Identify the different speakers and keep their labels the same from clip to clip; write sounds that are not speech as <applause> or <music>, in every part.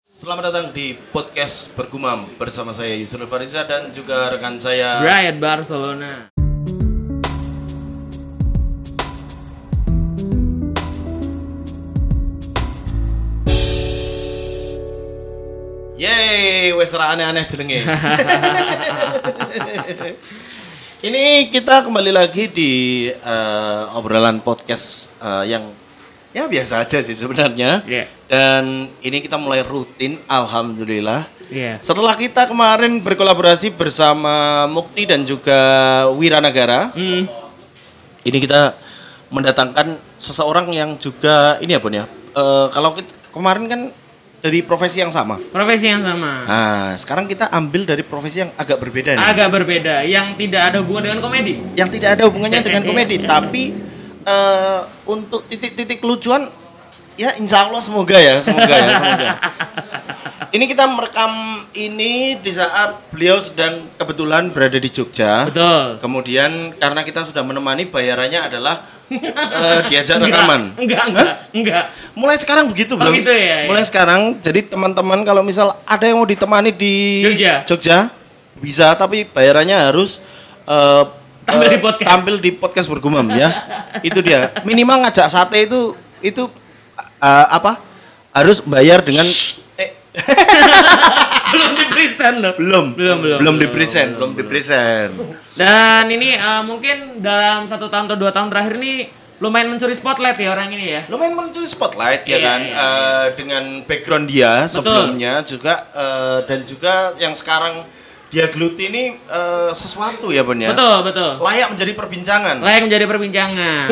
Speaker 1: Selamat datang di podcast Bergumam bersama saya Yusuf Fariza dan juga rekan saya
Speaker 2: Riot Barcelona.
Speaker 1: Yeay, wes aneh-aneh jenenge. <laughs> Ini kita kembali lagi di eh, obrolan podcast eh, yang ya biasa aja sih sebenarnya.
Speaker 2: Iya.
Speaker 1: Dan ini kita mulai rutin, alhamdulillah.
Speaker 2: Iya.
Speaker 1: Setelah kita kemarin berkolaborasi bersama Mukti dan juga Wiranagara,
Speaker 2: Hmm.
Speaker 1: ini kita mendatangkan seseorang yang juga ini ya Bun ya. Eh, kalau kita, kemarin kan dari profesi yang sama.
Speaker 2: Profesi yang sama.
Speaker 1: Nah, sekarang kita ambil dari profesi yang agak berbeda nih.
Speaker 2: Agak berbeda, yang tidak ada hubungan dengan komedi.
Speaker 1: Yang tidak ada hubungannya <laughs> dengan komedi, tapi eh, untuk titik-titik kelucuan ya insya Allah semoga ya, semoga ya, semoga. <laughs> Ini kita merekam ini di saat beliau sedang kebetulan berada di Jogja.
Speaker 2: Betul.
Speaker 1: Kemudian karena kita sudah menemani bayarannya adalah <laughs> eh, diajak rekaman.
Speaker 2: Enggak, enggak, enggak.
Speaker 1: Mulai sekarang begitu
Speaker 2: Oh,
Speaker 1: bro.
Speaker 2: gitu ya,
Speaker 1: Mulai sekarang, jadi teman-teman kalau misal ada yang mau ditemani di
Speaker 2: Jogja.
Speaker 1: bisa, tapi bayarannya harus eh,
Speaker 2: Tampil
Speaker 1: eh,
Speaker 2: di podcast.
Speaker 1: tampil di podcast bergumam ya. itu dia. Minimal ngajak sate itu itu eh, apa? Harus bayar dengan eh, <laughs>
Speaker 2: belum di present loh.
Speaker 1: belum
Speaker 2: Belum, belum.
Speaker 1: belum di present, belum di present.
Speaker 2: Dan ini eh, mungkin dalam satu tahun atau dua tahun terakhir ini lumayan mencuri spotlight ya orang ini ya.
Speaker 1: lumayan mencuri spotlight ya
Speaker 2: Iya,
Speaker 1: kan
Speaker 2: iya.
Speaker 1: Eh, dengan background dia sebelumnya juga eh, dan juga yang sekarang dia geluti ini eh, sesuatu ya Bon ya
Speaker 2: Betul, betul.
Speaker 1: layak menjadi perbincangan
Speaker 2: Layak menjadi perbincangan.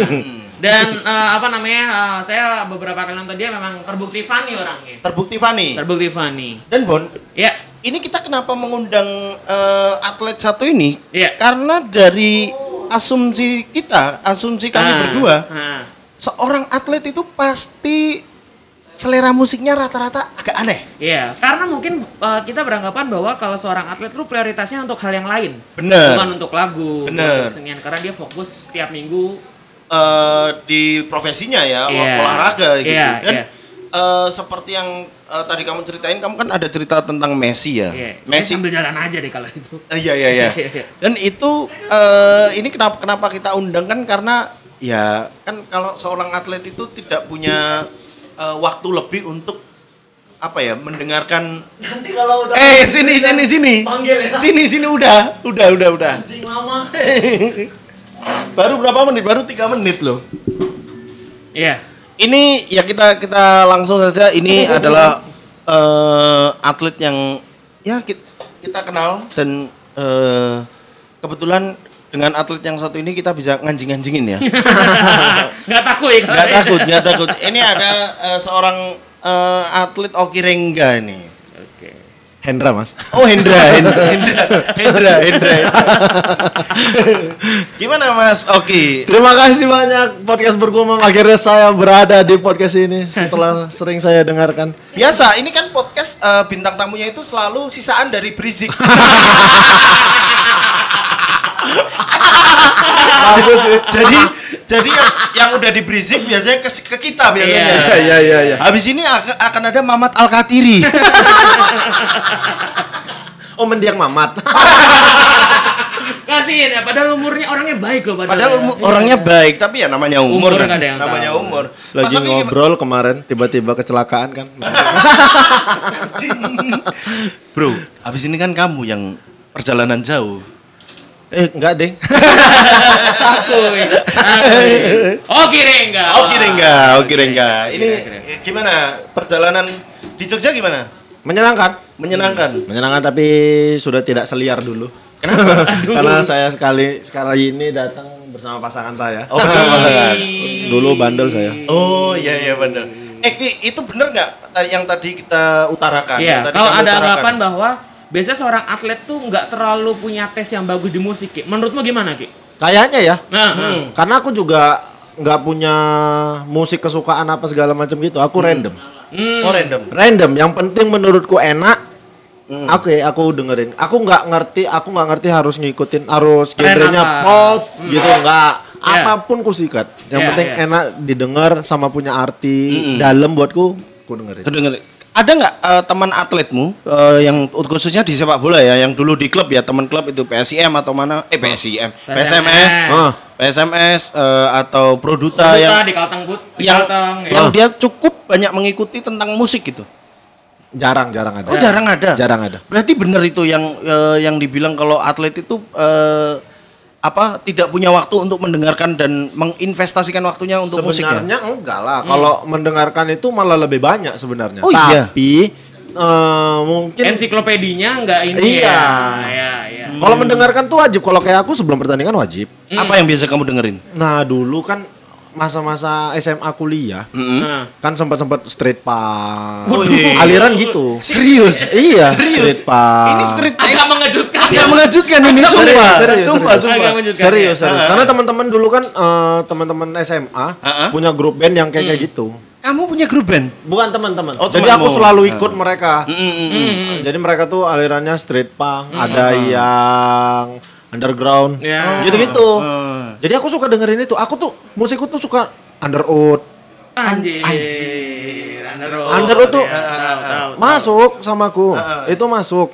Speaker 2: Dan eh, apa namanya? eh, saya beberapa kali nonton dia memang terbukti funny orangnya.
Speaker 1: terbukti Fani
Speaker 2: Terbukti funny.
Speaker 1: dan Bon
Speaker 2: Ya,
Speaker 1: ini kita kenapa mengundang eh, atlet satu ini
Speaker 2: Iya.
Speaker 1: karena dari asumsi kita asumsi kami
Speaker 2: Ah,
Speaker 1: berdua
Speaker 2: ah.
Speaker 1: seorang atlet itu pasti selera musiknya rata-rata agak aneh
Speaker 2: Iya, karena mungkin uh, kita beranggapan bahwa kalau seorang atlet itu prioritasnya untuk hal yang lain,
Speaker 1: Bener.
Speaker 2: bukan untuk lagu,
Speaker 1: Bener.
Speaker 2: untuk kesenian. Karena dia fokus setiap minggu.
Speaker 1: eh, di profesinya ya
Speaker 2: Iya.
Speaker 1: olahraga gitu
Speaker 2: Iya,
Speaker 1: dan
Speaker 2: iya.
Speaker 1: eh, seperti yang eh, tadi kamu ceritain kamu kan ada cerita tentang Messi ya
Speaker 2: Iya,
Speaker 1: Messi
Speaker 2: sambil jalan aja deh kalau itu.
Speaker 1: Iya iya iya <laughs>
Speaker 2: Iya, iya.
Speaker 1: dan itu eh, ini kenapa kenapa kita undang kan karena ya kan kalau seorang atlet itu tidak punya eh, waktu lebih untuk apa ya mendengarkan
Speaker 3: Nanti kalau udah
Speaker 1: eh sini sini sini
Speaker 3: Panggil ya.
Speaker 1: sini sini udah udah udah udah
Speaker 3: anjing lama. <laughs>
Speaker 1: baru berapa menit baru tiga menit loh
Speaker 2: Iya.
Speaker 1: Ini ya kita kita langsung saja ini <laughs> adalah eh, atlet yang ya kita, kita kenal dan eh, kebetulan dengan atlet yang satu ini kita bisa nganjing-nganjingin ya. <laughs>
Speaker 2: Nggak takut ya?
Speaker 1: Nggak takut, nggak takut. Ini ada eh, seorang eh, atlet Oki Rengga ini.
Speaker 2: Oke.
Speaker 3: Hendra mas.
Speaker 1: Oh Hendra, <laughs> Hendra, Hendra, Hendra, Hendra. Gimana Mas Oki?
Speaker 3: Terima kasih banyak podcast bergumam. Akhirnya saya berada di podcast ini setelah <laughs> sering saya dengarkan.
Speaker 1: Biasa, ini kan podcast eh, bintang tamunya itu selalu sisaan dari Brizik.
Speaker 3: Bagus sih.
Speaker 1: jadi jadi yang, yang udah di Brizik biasanya ke, ke kita biasanya.
Speaker 2: Iya.
Speaker 3: Iya iya iya.
Speaker 1: Habis ini ak- akan ada Mamat Al Katiri. <laughs>
Speaker 3: Oh mendiang Mamat.
Speaker 2: Kasihin ya, padahal umurnya orangnya baik loh.
Speaker 1: Padahal umu- orangnya baik, tapi ya namanya umur,
Speaker 2: Umur
Speaker 1: kan.
Speaker 2: ada yang
Speaker 1: namanya
Speaker 2: tahu.
Speaker 1: umur.
Speaker 3: Lagi
Speaker 1: Mas Oki gimana-
Speaker 3: ngobrol kemarin tiba-tiba kecelakaan kan. <laughs>
Speaker 1: Bro, habis ini kan kamu yang perjalanan jauh.
Speaker 3: Eh enggak deh.
Speaker 2: Takut. Oke Rengga.
Speaker 1: Oh, kira enggak, oh, kira enggak. Ini
Speaker 2: kira.
Speaker 1: gimana perjalanan di Jogja gimana?
Speaker 3: Menyenangkan.
Speaker 1: Menyenangkan.
Speaker 3: Menyenangkan tapi sudah tidak seliar dulu. <laughs>
Speaker 2: Aduh.
Speaker 3: Karena saya sekali sekali ini datang bersama pasangan saya.
Speaker 1: Oh, bersama <laughs> pasangan.
Speaker 3: Dulu bandel saya.
Speaker 1: Oh, iya iya benar. Eh, itu bener nggak yang tadi kita utarakan?
Speaker 2: Iya, kalau ada anggapan bahwa biasanya seorang atlet tuh nggak terlalu punya tes yang bagus di musik, Ki. Menurutmu gimana, Ki?
Speaker 3: Kayaknya ya.
Speaker 2: Nah,
Speaker 1: Hmm.
Speaker 3: Karena aku juga nggak punya musik kesukaan apa segala macam gitu. Aku random.
Speaker 2: hmm.
Speaker 1: Oh, random.
Speaker 3: Random. Yang penting menurutku enak.
Speaker 1: Hmm.
Speaker 3: Oke, aku dengerin. Aku nggak ngerti. Aku nggak ngerti harus ngikutin harus
Speaker 2: Tren
Speaker 3: genrenya pop gitu nggak.
Speaker 2: Iya.
Speaker 3: Apa pun ku sikat. Yang
Speaker 2: Iya,
Speaker 3: penting
Speaker 2: iya.
Speaker 3: enak didengar sama punya arti
Speaker 1: Mm-mm.
Speaker 3: dalam buatku. Ku dengerin.
Speaker 1: Kedenger. Ada nggak eh, teman atletmu eh, yang khususnya di sepak bola ya, yang dulu di klub ya, teman klub itu PSIM atau mana? Eh PSIM, PSMS,
Speaker 3: Ah.
Speaker 1: PSMS eh, atau Produta,
Speaker 2: Produta
Speaker 1: yang
Speaker 2: di Kalteng Put, di
Speaker 1: yang
Speaker 2: Kalteng, ya.
Speaker 1: yang dia cukup banyak mengikuti tentang musik gitu.
Speaker 3: Jarang, jarang ada.
Speaker 1: Oh jarang ada.
Speaker 3: Jarang ada.
Speaker 1: Berarti benar itu yang eh, yang dibilang kalau atlet itu eh, apa tidak punya waktu untuk mendengarkan dan menginvestasikan waktunya untuk musik ya.
Speaker 3: sebenarnya enggak lah. Kalau mendengarkan itu malah lebih banyak sebenarnya.
Speaker 1: Oh, iya.
Speaker 3: Tapi eh, mungkin
Speaker 2: Ensiklopedinya enggak ini
Speaker 3: Iya.
Speaker 2: ya. Iya, iya.
Speaker 3: kalau mendengarkan tuh wajib. Kalau kayak aku sebelum pertandingan wajib.
Speaker 1: Apa yang biasa kamu dengerin?
Speaker 3: Nah dulu kan masa-masa SMA kuliah
Speaker 1: Mm-mm.
Speaker 2: Nah.
Speaker 3: kan sempat-sempat street punk,
Speaker 1: Waduh.
Speaker 3: aliran gitu.
Speaker 1: Serius?
Speaker 3: Iya,
Speaker 1: Serius?
Speaker 3: street punk.
Speaker 1: Ini street
Speaker 2: Agak mengejutkan.
Speaker 1: Agak mengejutkan ini
Speaker 3: Serius,
Speaker 1: sumpah.
Speaker 3: serius,
Speaker 1: sumpah,
Speaker 3: serius.
Speaker 1: sumpah.
Speaker 3: Serius,
Speaker 2: ya.
Speaker 3: serius. Karena teman-teman dulu kan eh, teman-teman SMA
Speaker 1: Ah.
Speaker 3: punya grup band yang kayak kayak gitu.
Speaker 1: Kamu punya grup band?
Speaker 3: Bukan teman-teman.
Speaker 1: Oh,
Speaker 3: Jadi
Speaker 1: temanmu.
Speaker 3: aku selalu ikut mereka.
Speaker 1: Mm-mm.
Speaker 3: Jadi mereka tuh alirannya street punk, ada yang underground,
Speaker 2: Ya.
Speaker 3: gitu-gitu.
Speaker 1: Ah.
Speaker 3: Jadi aku suka dengerin itu. Aku tuh musikku tuh suka underoath,
Speaker 2: Anjir.
Speaker 1: Anjir.
Speaker 2: Underoath.
Speaker 3: Underoath tuh
Speaker 2: Ya, tahu, tahu.
Speaker 3: masuk sama aku. Itu masuk.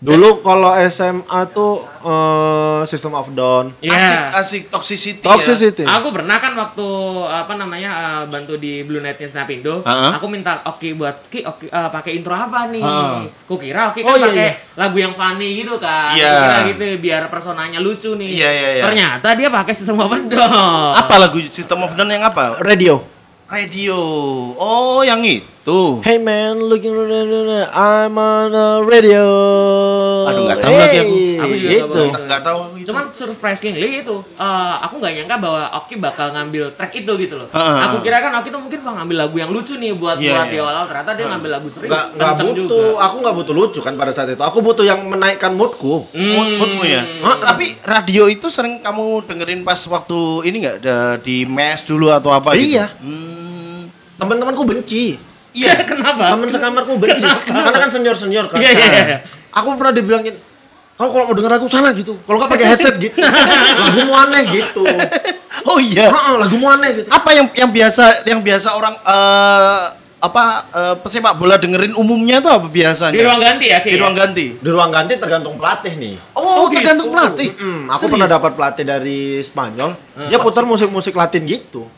Speaker 3: Dulu kalau SMA tuh eh, System of Down,
Speaker 2: Iya.
Speaker 1: Asik, asik toxicity. ya.
Speaker 3: Toxicity.
Speaker 2: Aku pernah kan waktu apa namanya eh, bantu di Blue Night Snapindo,
Speaker 1: Heeh.
Speaker 2: aku minta Oki buat Ki Oki eh, pakai intro apa nih?
Speaker 1: Heeh.
Speaker 2: Kukira Oki
Speaker 3: Oh,
Speaker 2: kan
Speaker 3: iya,
Speaker 2: pakai
Speaker 3: iya.
Speaker 2: lagu yang funny gitu kan.
Speaker 1: Iya.
Speaker 2: Kukira gitu biar personanya lucu nih.
Speaker 1: Iya, iya, iya.
Speaker 2: Ternyata dia pakai sistem of Down.
Speaker 1: Apa lagu System of Down yang apa?
Speaker 3: Radio.
Speaker 1: Radio. Oh, yang itu.
Speaker 3: Hey man, looking I'm on the radio.
Speaker 1: Aduh, nggak tahu lagi aku.
Speaker 2: Aku juga nggak
Speaker 3: Itu.
Speaker 2: tahu.
Speaker 1: Nggak tahu itu.
Speaker 2: Cuman surprisingly itu, eh, aku nggak nyangka bahwa Oki bakal ngambil track itu gitu loh.
Speaker 1: Heeh.
Speaker 2: Aku kira kan Oki tuh mungkin bakal ngambil lagu yang lucu nih buat
Speaker 1: Iya,
Speaker 2: buat
Speaker 1: iya.
Speaker 2: di awal-awal. Ternyata dia ngambil lagu serius.
Speaker 3: Nggak nggak
Speaker 2: kenceng
Speaker 3: butuh.
Speaker 2: juga.
Speaker 3: Aku nggak butuh lucu kan pada saat itu. Aku butuh yang menaikkan moodku.
Speaker 1: Mood, moodmu ya. Tapi radio itu sering kamu dengerin pas waktu ini nggak di mes dulu atau apa gitu?
Speaker 3: Iya.
Speaker 1: Hmm.
Speaker 3: Teman-temanku benci.
Speaker 1: Iya. <laughs>
Speaker 2: Kenapa?
Speaker 3: Teman sekamarku benci. Karena kan senior-senior kan.
Speaker 2: Iya, iya, iya.
Speaker 3: Aku pernah dibilangin Kau kalau mau denger lagu sana gitu. Kalau nggak pakai headset gitu. <laughs> Lagumu aneh gitu.
Speaker 1: Oh iya.
Speaker 3: Heeh, lagumu aneh gitu.
Speaker 1: Apa yang yang biasa yang biasa orang eh, apa eh, pesepak bola dengerin umumnya tuh apa biasanya?
Speaker 2: Di ruang ganti ya, Ki?
Speaker 1: Di ruang ganti.
Speaker 3: Di ruang ganti tergantung pelatih nih.
Speaker 1: Oh,
Speaker 2: Oh,
Speaker 1: tergantung
Speaker 2: gitu.
Speaker 1: pelatih.
Speaker 3: Hmm, aku pernah dapat pelatih dari Spanyol. Dia putar musik-musik Latin gitu.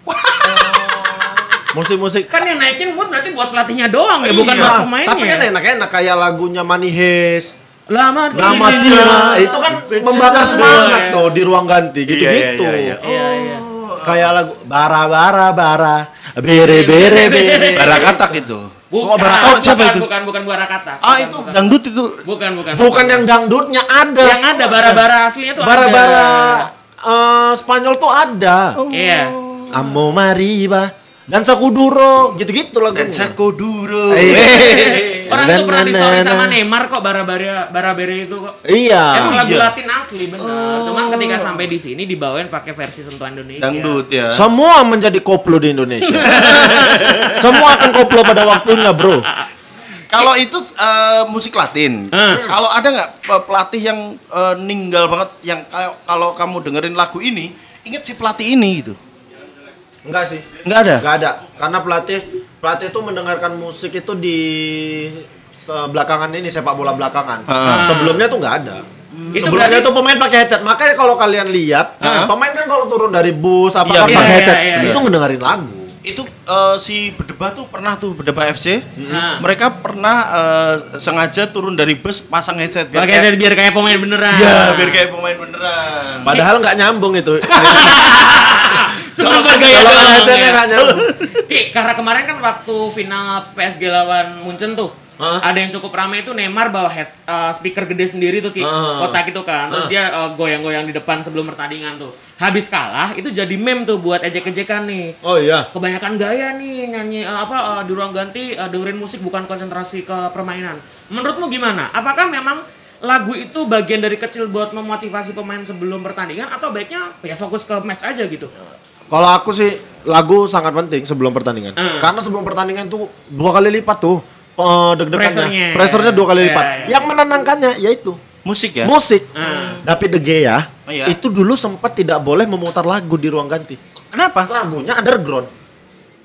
Speaker 3: Musik-musik
Speaker 2: Kan yang naikin mood berarti buat pelatihnya doang ya, bukan
Speaker 1: Iya,
Speaker 2: buat pemainnya.
Speaker 3: Tapi kan enak-enak kayak lagunya Manihes,
Speaker 2: Lama.
Speaker 3: Tira, itu kan membakar
Speaker 2: Betul,
Speaker 3: semangat
Speaker 2: ya.
Speaker 3: tuh di ruang ganti gitu-gitu.
Speaker 1: Iya, iya, iya.
Speaker 2: Iya, iya.
Speaker 3: Kayak lagu bara bara bara bere bere bere.
Speaker 1: Barakatak itu.
Speaker 2: Bukan,
Speaker 1: Oh, Barakatak siapa
Speaker 2: bukan,
Speaker 1: itu?
Speaker 2: Bukan, bukan bukan kata.
Speaker 1: Ah, itu dangdut itu.
Speaker 2: Bukan, bukan.
Speaker 3: Bukan yang dangdutnya ada.
Speaker 2: yang ada bara-bara aslinya tuh
Speaker 3: bara bara
Speaker 2: ada.
Speaker 3: eh, Spanyol tuh ada.
Speaker 2: Iya.
Speaker 3: Amo mariba dan sakuduro gitu-gitu lagunya.
Speaker 1: Dan Sakoduro.
Speaker 3: Eh.
Speaker 2: Orang
Speaker 3: Dan-
Speaker 2: tuh pernah di story sama Neymar kok bara-bara bara-bere itu kok.
Speaker 3: Iya.
Speaker 2: Emang lagu
Speaker 1: iya.
Speaker 2: Latin asli bener. Cuman ketika sampai di sini dibawain pakai versi sentuhan Indonesia.
Speaker 1: Dangdut ya.
Speaker 3: Semua menjadi koplo di Indonesia. <laughs> Semua akan koplo pada waktunya, Bro.
Speaker 1: Kalau itu eh, musik Latin.
Speaker 2: Hmm.
Speaker 1: Kalau ada nggak pe- pelatih yang eh, ninggal banget yang kalau kalau kamu dengerin lagu ini, inget si pelatih ini gitu.
Speaker 3: Enggak sih.
Speaker 1: Nggak ada.
Speaker 3: Enggak ada. Karena pelatih pelatih itu mendengarkan musik itu di se- belakangan ini sepak bola belakangan.
Speaker 1: Ah.
Speaker 3: Sebelumnya tuh nggak ada.
Speaker 2: Itu
Speaker 3: Sebelumnya
Speaker 2: berarti-
Speaker 3: tuh pemain pakai headset. Makanya kalau kalian lihat,
Speaker 1: Ah.
Speaker 3: pemain kan kalau turun dari bus apa
Speaker 1: Iya,
Speaker 3: kan
Speaker 1: iya,
Speaker 3: pakai
Speaker 2: iya,
Speaker 3: headset,
Speaker 2: iya, iya.
Speaker 3: itu ngedengerin lagu.
Speaker 1: Itu eh, si Bedebah tuh pernah tuh Bedebah FC.
Speaker 2: Nah.
Speaker 1: Mereka pernah eh, sengaja turun dari bus pasang headset biar
Speaker 2: Pakai
Speaker 1: kayak-
Speaker 2: biar kayak pemain beneran.
Speaker 1: Iya, biar kayak pemain beneran. <laughs>
Speaker 3: Padahal nggak nyambung itu. <laughs>
Speaker 2: Cuma doang.
Speaker 3: headsetnya
Speaker 2: ya.
Speaker 3: nggak nyambung.
Speaker 2: Ki, karena kemarin kan waktu final PSG lawan Munchen tuh.
Speaker 3: Hah?
Speaker 2: Ada yang cukup ramai itu Neymar bawa head, uh, speaker gede sendiri tuh Ki.
Speaker 3: Ah.
Speaker 2: Kotak itu kan. Terus dia uh, goyang-goyang di depan sebelum pertandingan tuh. Habis kalah itu jadi meme tuh buat ejek-ejekan nih.
Speaker 3: Oh iya.
Speaker 2: Kebanyakan gaya nih nyanyi uh, apa uh, di ruang ganti uh, dengerin musik bukan konsentrasi ke permainan. Menurutmu gimana? Apakah memang lagu itu bagian dari kecil buat memotivasi pemain sebelum pertandingan atau baiknya ya fokus ke match aja gitu?
Speaker 3: Kalau aku sih lagu sangat penting sebelum pertandingan.
Speaker 2: Hmm.
Speaker 3: Karena sebelum pertandingan tuh dua kali lipat tuh eh, deg-degannya.
Speaker 2: Pressernya.
Speaker 3: Pressernya dua kali
Speaker 2: Iya,
Speaker 3: lipat.
Speaker 2: iya.
Speaker 3: Yang menenangkannya yaitu
Speaker 1: Musik ya?
Speaker 3: musik.
Speaker 2: Hmm.
Speaker 3: David De Gea
Speaker 1: Oh, iya.
Speaker 3: itu dulu sempat tidak boleh memutar lagu di ruang ganti.
Speaker 1: Kenapa?
Speaker 3: Lagunya underground.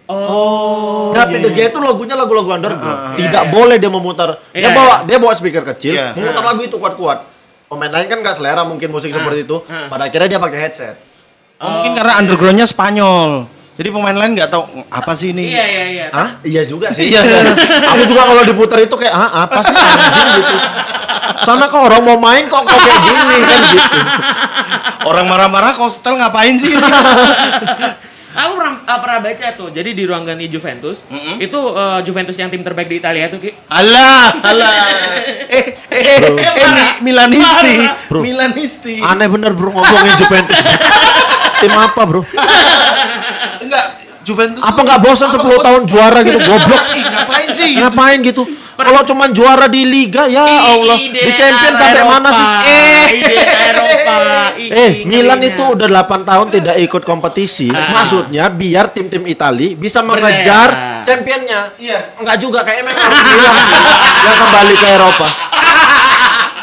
Speaker 2: Oh.
Speaker 3: David De Gea itu lagunya lagu-lagu underground. Tidak boleh dia memutar.
Speaker 2: Iya,
Speaker 3: Dia bawa dia bawa speaker kecil,
Speaker 1: Iya.
Speaker 3: memutar lagu itu kuat-kuat. Pemain lain kan nggak selera mungkin musik seperti itu. Pada akhirnya dia pakai headset.
Speaker 1: Oh, mungkin karena undergroundnya Spanyol. Jadi pemain lain nggak tahu apa sih ini.
Speaker 2: Iya iya iya.
Speaker 3: Hah? Iya juga sih.
Speaker 1: Iya. <laughs>
Speaker 3: Aku juga kalau diputar itu kayak, ah apa sih anjing gitu. Sana kok orang mau main kok kok kayak gini kan gitu.
Speaker 1: Orang marah-marah kok setel ngapain sih? <laughs>
Speaker 2: Aku pernah, uh, pernah baca tuh, jadi di ruang ganti Juventus, itu uh, Juventus yang tim terbaik di Italia tuh Ki.
Speaker 1: Alah, alah. <laughs> Eh, eh, eh, eh, Mi- Milanisti,
Speaker 3: Bro.
Speaker 1: Milanisti.
Speaker 3: Aneh bener bro ngomongin Juventus. Tim apa bro?
Speaker 1: Juventus.
Speaker 3: Apa nggak bosan 10 tahun juara gitu <laughs> goblok?
Speaker 1: Ih, ngapain sih?
Speaker 3: Ngapain gitu? Kalau cuman juara di liga ya Allah.
Speaker 2: Ide
Speaker 3: Di champion sampai
Speaker 2: Eropa,
Speaker 3: mana sih? Eh.
Speaker 2: Ide Eropa. <laughs>
Speaker 3: Eh, Milan itu udah 8 tahun tidak ikut kompetisi.
Speaker 2: Ah.
Speaker 3: Maksudnya biar tim-tim Itali bisa mengejar championnya.
Speaker 1: Iya.
Speaker 3: Enggak juga kayak memang harus Milan sih yang kembali ke Eropa.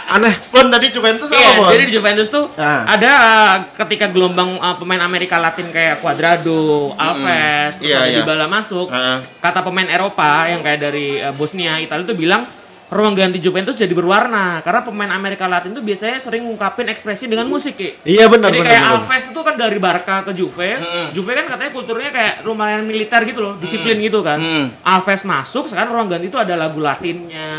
Speaker 3: Aneh.
Speaker 1: Bon tadi Juventus apa, Bon?
Speaker 2: jadi di Juventus tuh
Speaker 1: Ah.
Speaker 2: ada uh, ketika gelombang uh, pemain Amerika Latin kayak Cuadrado, Alves, terus
Speaker 1: Iya,
Speaker 2: ada
Speaker 1: iya.
Speaker 2: Dybala masuk.
Speaker 1: Ah.
Speaker 2: Kata pemain Eropa yang kayak dari uh, Bosnia, Italia tuh bilang ruang ganti Juventus jadi berwarna karena pemain Amerika Latin tuh biasanya sering ngungkapin ekspresi dengan musik Ki.
Speaker 3: Iya benar
Speaker 2: Jadi
Speaker 3: benar.
Speaker 2: kayak
Speaker 3: benar.
Speaker 2: Alves itu kan dari Barca ke Juve, Juve kan katanya kulturnya kayak lumayan militer gitu loh, disiplin gitu kan. Alves masuk, sekarang ruang ganti itu ada lagu Latinnya,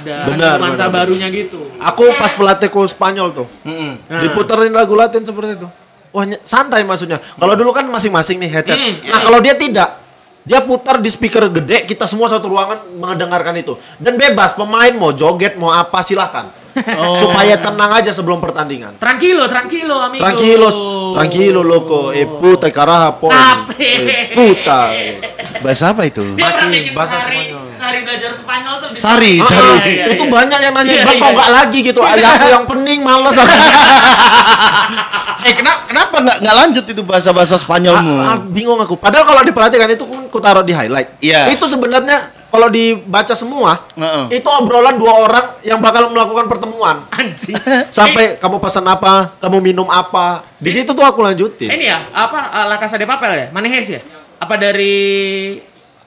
Speaker 2: ada nuansa barunya gitu.
Speaker 3: Aku pas pelatihku Spanyol tuh.
Speaker 2: Nah.
Speaker 3: Diputerin lagu Latin seperti itu. Wah, santai maksudnya. Kalau dulu kan masing-masing nih headset.
Speaker 2: Hmm,
Speaker 3: Nah, kalau dia tidak, dia putar di speaker gede, kita semua satu ruangan mendengarkan itu. Dan bebas, pemain mau joget, mau apa silahkan. <laughs> Supaya tenang aja sebelum pertandingan.
Speaker 2: Tranquilo, tranquilo, amigo.
Speaker 3: Tranquilos, tranquilo loco, eh puta caraja poi,
Speaker 2: Apa?
Speaker 3: eh, puta. <laughs>
Speaker 1: Bahasa apa itu?
Speaker 3: Mati, bahasa Spanyol.
Speaker 2: Sehari belajar Spanyol tuh.
Speaker 1: Sari,
Speaker 2: Ah,
Speaker 1: sari.
Speaker 2: iya, iya,
Speaker 3: itu
Speaker 2: iya.
Speaker 3: banyak yang nanya,
Speaker 2: Iya,
Speaker 3: "Bang, kok
Speaker 2: iya.
Speaker 3: nggak lagi gitu? <laughs> Yang, yang pening males aku. <laughs>
Speaker 1: Eh, kenapa kenapa nggak nggak lanjut itu bahasa-bahasa Spanyolmu?
Speaker 3: Ah, ah, bingung aku. Padahal kalau diperhatikan itu kan ku taruh di highlight.
Speaker 1: Iya.
Speaker 3: Itu sebenarnya kalau dibaca semua,
Speaker 1: Heeh.
Speaker 3: itu obrolan dua orang yang bakal melakukan pertemuan.
Speaker 2: Anjing. <laughs>
Speaker 3: Sampai kamu pesan apa, kamu minum apa. Di situ tuh aku lanjutin.
Speaker 2: Ini ya, apa uh, La Casa de Papel ya? Manehes ya? Apa dari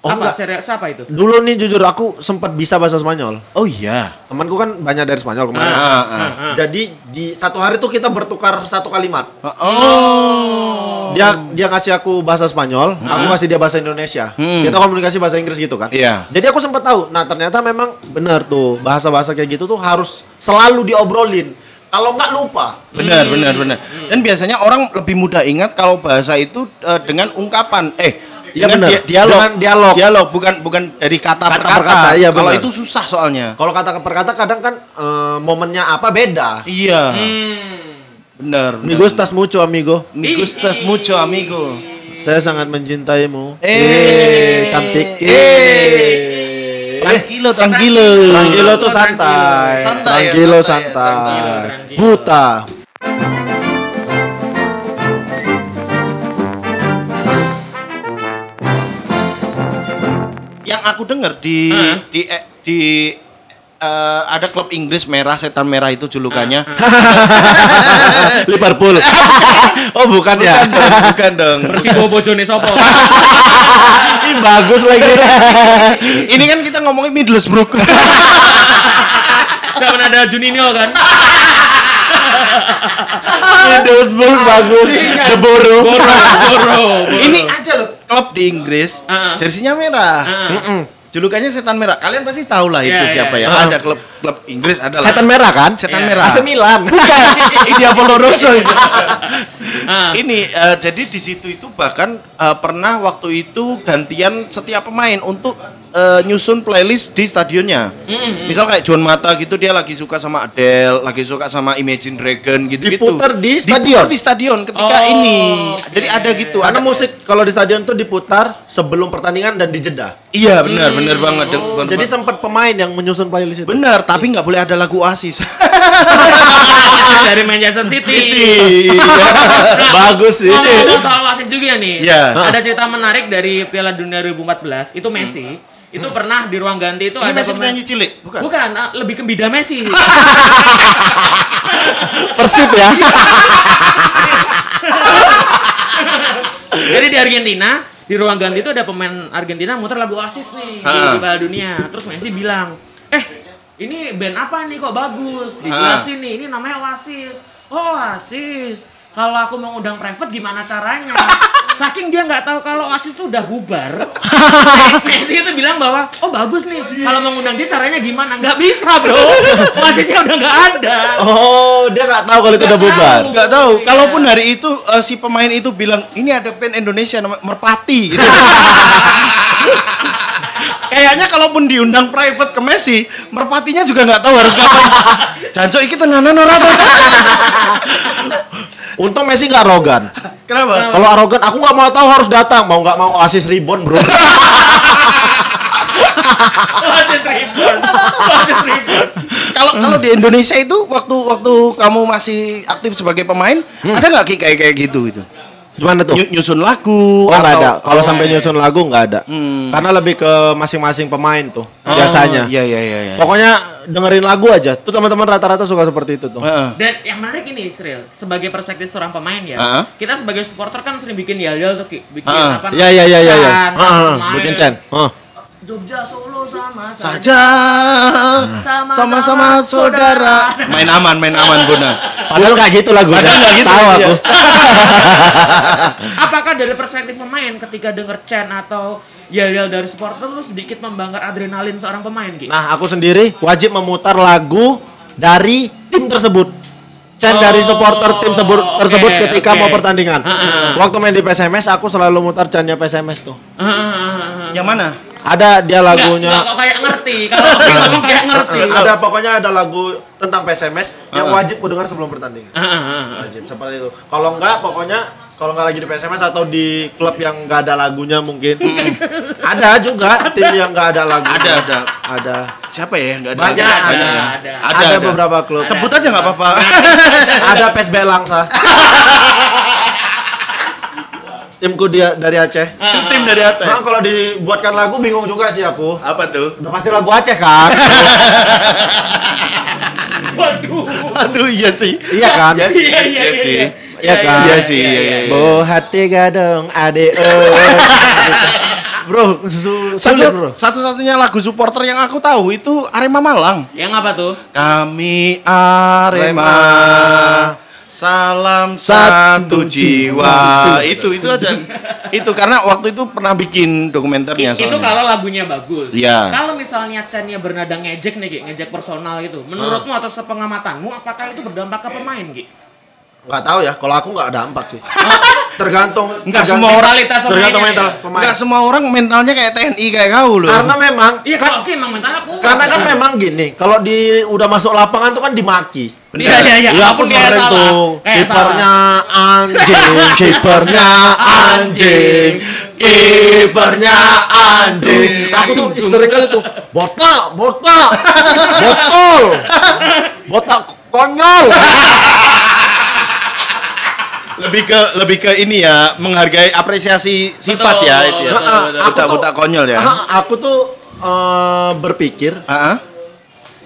Speaker 3: Oh,
Speaker 2: apa
Speaker 3: enggak.
Speaker 2: serial siapa itu?
Speaker 3: Dulu nih jujur aku sempat bisa bahasa Spanyol.
Speaker 1: Oh iya.
Speaker 3: Temanku kan banyak dari Spanyol kemarin.
Speaker 1: Ah, ah.
Speaker 3: Jadi di satu hari tuh kita bertukar satu kalimat.
Speaker 1: Oh.
Speaker 3: Dia dia ngasih aku bahasa Spanyol, aku ngasih dia bahasa Indonesia.
Speaker 1: Hmm.
Speaker 3: Kita komunikasi bahasa Inggris gitu kan.
Speaker 1: Iya.
Speaker 3: Jadi aku sempat tahu. Nah, ternyata memang benar tuh bahasa-bahasa kayak gitu tuh harus selalu diobrolin. Kalau nggak lupa.
Speaker 1: Benar, benar, benar. Dan biasanya orang lebih mudah ingat kalau bahasa itu eh, dengan ungkapan. Eh,
Speaker 3: Iya,
Speaker 1: dengan
Speaker 3: benar.
Speaker 1: dia- dialog.
Speaker 3: Dengan dialog.
Speaker 1: Dialog bukan bukan dari kata,
Speaker 3: Kata
Speaker 1: per kata.
Speaker 3: per kata, iya,
Speaker 1: kalau
Speaker 3: benar.
Speaker 1: itu susah soalnya.
Speaker 3: Kalau kata per kata kadang kan eh, momennya apa beda.
Speaker 1: Iya.
Speaker 2: Hmm.
Speaker 1: Benar.
Speaker 3: Me gustas mucho, amigo.
Speaker 1: Me gustas mucho, amigo.
Speaker 3: Saya sangat mencintaimu.
Speaker 1: Eh,
Speaker 3: cantik.
Speaker 1: Eh. Tranquilo, tranquilo.
Speaker 3: Tranquilo tuh santai.
Speaker 1: Santai
Speaker 3: Tranquilo
Speaker 1: santai ya.
Speaker 3: Buta.
Speaker 1: Aku dengar di
Speaker 2: Hah?
Speaker 1: di eh, di eh, ada klub Inggris merah setan merah itu julukannya. <laughs>
Speaker 3: Liverpool. <laughs> oh, bukan, ya.
Speaker 1: Bukan dong, bukan dong.
Speaker 2: Persibo Bojone Sopo. <laughs>
Speaker 3: Ih, bagus lagi.
Speaker 1: Ini kan kita ngomongin Middlesbrough.
Speaker 2: Zaman ada Juninho kan.
Speaker 3: Middlesbrough bagus.
Speaker 1: Ingat.
Speaker 3: The.
Speaker 2: Boro, Boro, Boro.
Speaker 1: Ini aja loh klub di Inggris,
Speaker 2: Ah.
Speaker 1: jersinya merah.
Speaker 2: Ah.
Speaker 1: Julukannya setan merah. Kalian pasti tahu lah itu
Speaker 2: Iya,
Speaker 1: siapa
Speaker 2: iya,
Speaker 1: ya.
Speaker 3: iya.
Speaker 1: Ada klub klub Inggris ada lah.
Speaker 3: Setan merah kan?
Speaker 1: Setan
Speaker 2: Iya.
Speaker 1: merah.
Speaker 3: AC Milan. <laughs>
Speaker 1: India Rosso itu.
Speaker 2: Ah.
Speaker 1: Ini eh, jadi di situ itu bahkan eh, pernah waktu itu gantian setiap pemain untuk eh, nyusun playlist di stadionnya. Misal kayak John Mata gitu dia lagi suka sama Adele, lagi suka sama Imagine Dragon gitu gitu.
Speaker 3: Diputar di stadion?
Speaker 1: di stadion ketika
Speaker 2: Oh,
Speaker 1: ini.
Speaker 2: oke.
Speaker 1: Jadi ada gitu.
Speaker 3: Karena
Speaker 1: ada-
Speaker 3: musik kalau di stadion tuh diputar sebelum pertandingan dan dijeda.
Speaker 1: Iya benar benar banget. Benar,
Speaker 3: Jadi sempat pemain yang menyusun playlist itu.
Speaker 1: benar tapi nggak boleh ada lagu Oasis. <laughs>
Speaker 2: Dari Manchester City.
Speaker 3: Bagus sih.
Speaker 2: Ngomong-ngomong soal wasis juga nih.
Speaker 1: Iya.
Speaker 2: Ada cerita menarik dari Piala Dunia 2014. Itu Messi. Itu pernah di ruang ganti itu
Speaker 1: Ini
Speaker 2: ada
Speaker 1: masih
Speaker 2: pemain
Speaker 1: penyanyi cilik, bukan?
Speaker 2: Bukan, ah, lebih ke bida Messi. <laughs>
Speaker 3: Persib ya. <laughs>
Speaker 2: Jadi di Argentina di ruang ganti itu ada pemain Argentina muter lagu Oasis nih di,
Speaker 1: Ha.
Speaker 2: di Piala Dunia. Terus Messi bilang, "Eh, ini band apa nih kok bagus?" Dijelasin nih, ini namanya Oasis. Oh, Oasis. Kalau aku mau undang private gimana caranya? Saking dia nggak tahu kalau Oasis tuh udah bubar. Messi itu bilang bahwa, "Oh, bagus nih. Kalau mau ngundang dia caranya gimana?" Nggak bisa, Bro. Oasisnya udah nggak ada.
Speaker 3: Oh, dia nggak tahu kalau itu udah bubar.
Speaker 1: Nggak tahu.
Speaker 2: Iya.
Speaker 1: Kalaupun hari itu eh, si pemain itu bilang ini ada band Indonesia namanya Merpati gitu. <laughs> Kayaknya kalaupun diundang private ke Messi, Merpatinya juga nggak tahu harus ngapain. <laughs> Jancok iki tenanan ora tuh. <laughs>
Speaker 3: Untung Messi nggak arogan.
Speaker 1: Kenapa?
Speaker 3: Kalau arogan, aku nggak mau tahu harus datang. Mau nggak mau Oasis Reborn, bro. <laughs>
Speaker 2: Oasis reborn. Oasis reborn.
Speaker 1: Kalau kalau di Indonesia itu waktu waktu kamu masih aktif sebagai pemain, ada nggak kayak kayak gitu itu?
Speaker 3: Gimana tuh?
Speaker 1: Ny- nyusun lagu
Speaker 3: Oh nggak ada. Kalau
Speaker 1: Oh,
Speaker 3: sampai nyusun lagu nggak ada. Karena lebih ke masing-masing pemain tuh biasanya.
Speaker 1: Iya iya iya iya.
Speaker 3: Pokoknya dengerin lagu aja. Tuh teman-teman rata-rata suka seperti itu tuh.
Speaker 1: Heeh.
Speaker 2: Dan yang menarik ini Israel, sebagai perspektif seorang pemain ya,
Speaker 1: Heeh.
Speaker 2: kita sebagai supporter kan sering bikin yel-yel tuh, Ki. bikin
Speaker 1: Heeh.
Speaker 2: apa
Speaker 3: Iya iya iya iya. iya.
Speaker 2: Kan,
Speaker 3: Heeh,
Speaker 2: pemain. Jogja Solo sama saja.
Speaker 1: sama-sama saudara. Main aman, main aman Bunda.
Speaker 3: Padahal nggak gitu lagunya.
Speaker 1: Padahal nggak gitu,
Speaker 3: Tahu aku. <laughs>
Speaker 2: Apakah dari perspektif pemain ketika denger Chen atau yel-yel dari supporter itu sedikit membangkar adrenalin seorang pemain, Ki?
Speaker 3: Nah, aku sendiri wajib memutar lagu dari tim tersebut. Chen
Speaker 2: Oh,
Speaker 3: dari supporter tim sebut,
Speaker 2: oke,
Speaker 3: tersebut ketika
Speaker 2: oke.
Speaker 3: mau pertandingan.
Speaker 2: Ha-ha.
Speaker 3: Waktu main di PSMS aku selalu mutar Chen-nya PSMS tuh.
Speaker 2: Ah, ah.
Speaker 1: Yang mana?
Speaker 3: Ada dia
Speaker 2: Nggak,
Speaker 3: lagunya.
Speaker 2: nggak kok kayak ngerti. Kalau <laughs> ngomong kayak ngerti.
Speaker 3: Ada pokoknya ada lagu tentang PSMS yang wajib ku dengar sebelum pertandingan.
Speaker 2: Ah, ah, ah, ah.
Speaker 3: Wajib seperti itu. Kalau enggak pokoknya kalau nggak lagi di PSMS atau di klub yang nggak ada lagunya mungkin. <laughs> ada juga tim yang nggak ada lagu.
Speaker 1: Ada, ada.
Speaker 3: Ada.
Speaker 1: Siapa ya? Enggak ada.
Speaker 3: Banyak,
Speaker 1: Ada.
Speaker 3: ada.
Speaker 2: ada.
Speaker 1: Ada,
Speaker 3: Ada
Speaker 1: ada.
Speaker 3: beberapa klub.
Speaker 1: Sebut aja nggak apa-apa.
Speaker 3: ada PSB Langsa. <laughs> Timku dia dari Aceh.
Speaker 1: Tim dari Aceh.
Speaker 3: Nah, kalau dibuatkan lagu bingung juga sih aku.
Speaker 1: Apa tuh?
Speaker 3: Udah pasti lagu Aceh kan? <laughs>
Speaker 2: Waduh.
Speaker 1: Aduh iya sih.
Speaker 3: iya kan?
Speaker 1: Iya sih.
Speaker 2: Iya, iya,
Speaker 1: Iya sih.
Speaker 2: iya.
Speaker 3: Iya kan?
Speaker 1: Iya sih, iya, iya, iya.
Speaker 3: Bo hati gadong ade <laughs> Bro, su sulit, bro.
Speaker 1: satu-satunya lagu supporter yang aku tahu itu Arema Malang.
Speaker 2: Yang apa tuh?
Speaker 1: Kami Arema. Salam
Speaker 3: Satu
Speaker 1: satu jiwa. Itu itu aja. itu karena waktu itu pernah bikin dokumenternya
Speaker 2: itu
Speaker 1: soalnya.
Speaker 2: kalau lagunya bagus.
Speaker 1: Iya.
Speaker 2: Kalau misalnya Chen-nya bernada ngejek nih, Ki, ngejek personal gitu. Menurutmu
Speaker 1: Ah.
Speaker 2: atau sepengamatanmu apakah itu berdampak ke pemain, Ki?
Speaker 3: Nggak tahu ya, kalau aku nggak dampak sih. <laughs> Tergantung.
Speaker 1: Enggak
Speaker 3: tergantung-
Speaker 1: semua orang
Speaker 3: Tergantung
Speaker 2: pemainnya,
Speaker 3: mental
Speaker 2: ya?
Speaker 3: pemain.
Speaker 1: Enggak semua orang mentalnya kayak TNI kayak kau loh.
Speaker 3: Karena memang
Speaker 2: Iya,
Speaker 3: kan
Speaker 2: kalau oke emang mental aku.
Speaker 3: karena kan memang gini, kalau di udah masuk lapangan tuh kan dimaki.
Speaker 2: Iya, iya, iya.
Speaker 3: Ya aku sering
Speaker 2: salah.
Speaker 3: tuh
Speaker 2: Kayak
Speaker 3: kipernya anjing, <laughs> kipernya anjing, kipernya anjing. Aku tuh sering kali tuh botak, botak, botol, botak konyol.
Speaker 1: lebih ke lebih ke ini ya menghargai apresiasi sifat
Speaker 2: Betul,
Speaker 1: ya itu ya.
Speaker 2: betul, betul.
Speaker 1: Buta buta konyol ya.
Speaker 3: Aku tuh eh, berpikir
Speaker 1: Heeh.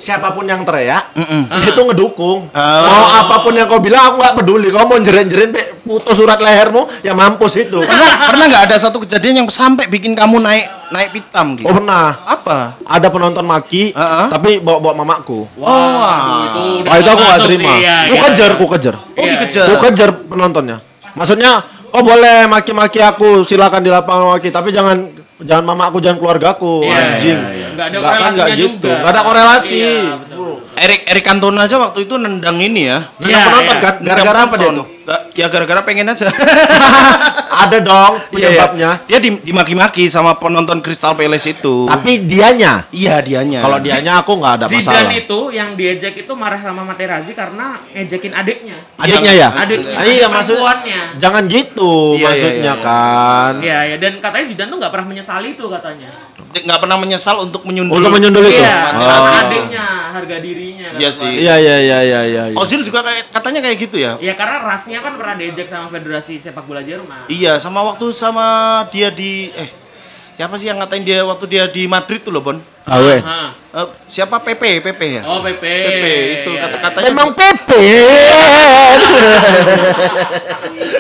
Speaker 3: Siapa pun yang teriak
Speaker 1: Mm-mm. <laughs>
Speaker 3: itu ngedukung.
Speaker 1: Oh.
Speaker 3: Mau apa pun yang kau bilang aku nggak peduli. Kau mau jerin-jerin pe, putus surat lehermu ya mampus itu.
Speaker 1: Pernah pernah nggak ada satu kejadian yang sampai bikin kamu naik naik pitam gitu?
Speaker 3: Oh pernah.
Speaker 1: Apa?
Speaker 3: Ada penonton maki,
Speaker 1: Heeh.
Speaker 3: tapi bawa-bawa mamaku.
Speaker 2: Wah,
Speaker 1: Oh,
Speaker 2: itu udah
Speaker 3: Wah itu aku nggak terima.
Speaker 2: iya,
Speaker 3: Ku
Speaker 2: iya,
Speaker 3: kejar,
Speaker 2: iya.
Speaker 3: ku kejar.
Speaker 1: Oh
Speaker 2: Iya,
Speaker 1: dikejar.
Speaker 3: Ku kejar penontonnya. Maksudnya, oh boleh maki-maki aku, silakan di lapangan maki, tapi jangan jangan mama aku, jangan keluargaku,
Speaker 2: Iya,
Speaker 3: anjing.
Speaker 2: iya, iya. Nggak ada
Speaker 3: Nggak kan, nggak
Speaker 2: korelasinya
Speaker 3: gitu.
Speaker 2: juga.
Speaker 3: Nggak ada korelasi.
Speaker 2: Iya, betul.
Speaker 1: Erik Erik Cantona aja waktu itu nendang ini ya.
Speaker 3: Nendang
Speaker 2: Iya,
Speaker 3: penonton
Speaker 2: iya.
Speaker 3: Gara-gara apa dia tuh?
Speaker 1: Ya gara-gara pengen aja. <laughs>
Speaker 3: ada dong
Speaker 1: Iya, iya.
Speaker 3: penyebabnya.
Speaker 1: Dia di- dimaki-maki sama penonton Crystal Palace itu.
Speaker 3: Tapi dianya,
Speaker 1: iya dianya.
Speaker 3: kalau dianya aku nggak ada masalah.
Speaker 2: Zidane itu yang diejek itu marah sama Materazzi karena ngejekin adiknya.
Speaker 3: Adiknya ya?
Speaker 2: Adiknya.
Speaker 3: Ah, iya
Speaker 2: adik
Speaker 3: maksud
Speaker 2: perempuannya.
Speaker 3: jangan gitu maksudnya kan.
Speaker 2: Iya, ya dan katanya Zidane tuh nggak pernah menyesali itu katanya.
Speaker 1: Nggak pernah menyesal untuk menyundul.
Speaker 3: Untuk menyundul itu.
Speaker 2: Iya,
Speaker 3: Oh.
Speaker 2: adiknya, harga dirinya. kata
Speaker 1: Iya sih.
Speaker 3: Iya iya iya iya iya. iya.
Speaker 1: Ozil juga kayak katanya kayak gitu ya.
Speaker 2: Ya karena rasnya kan pernah diejek sama Federasi Sepak Bola Jerman.
Speaker 1: Iya, sama waktu sama dia di eh siapa sih yang ngatain dia waktu dia di Madrid tuh loh, Bon?
Speaker 3: Awe.
Speaker 2: Hah.
Speaker 1: Eh, siapa PP, PP ya?
Speaker 2: Oh, PP.
Speaker 1: PP itu
Speaker 2: Iya,
Speaker 1: kata-katanya
Speaker 3: Memang Pepe. <laughs>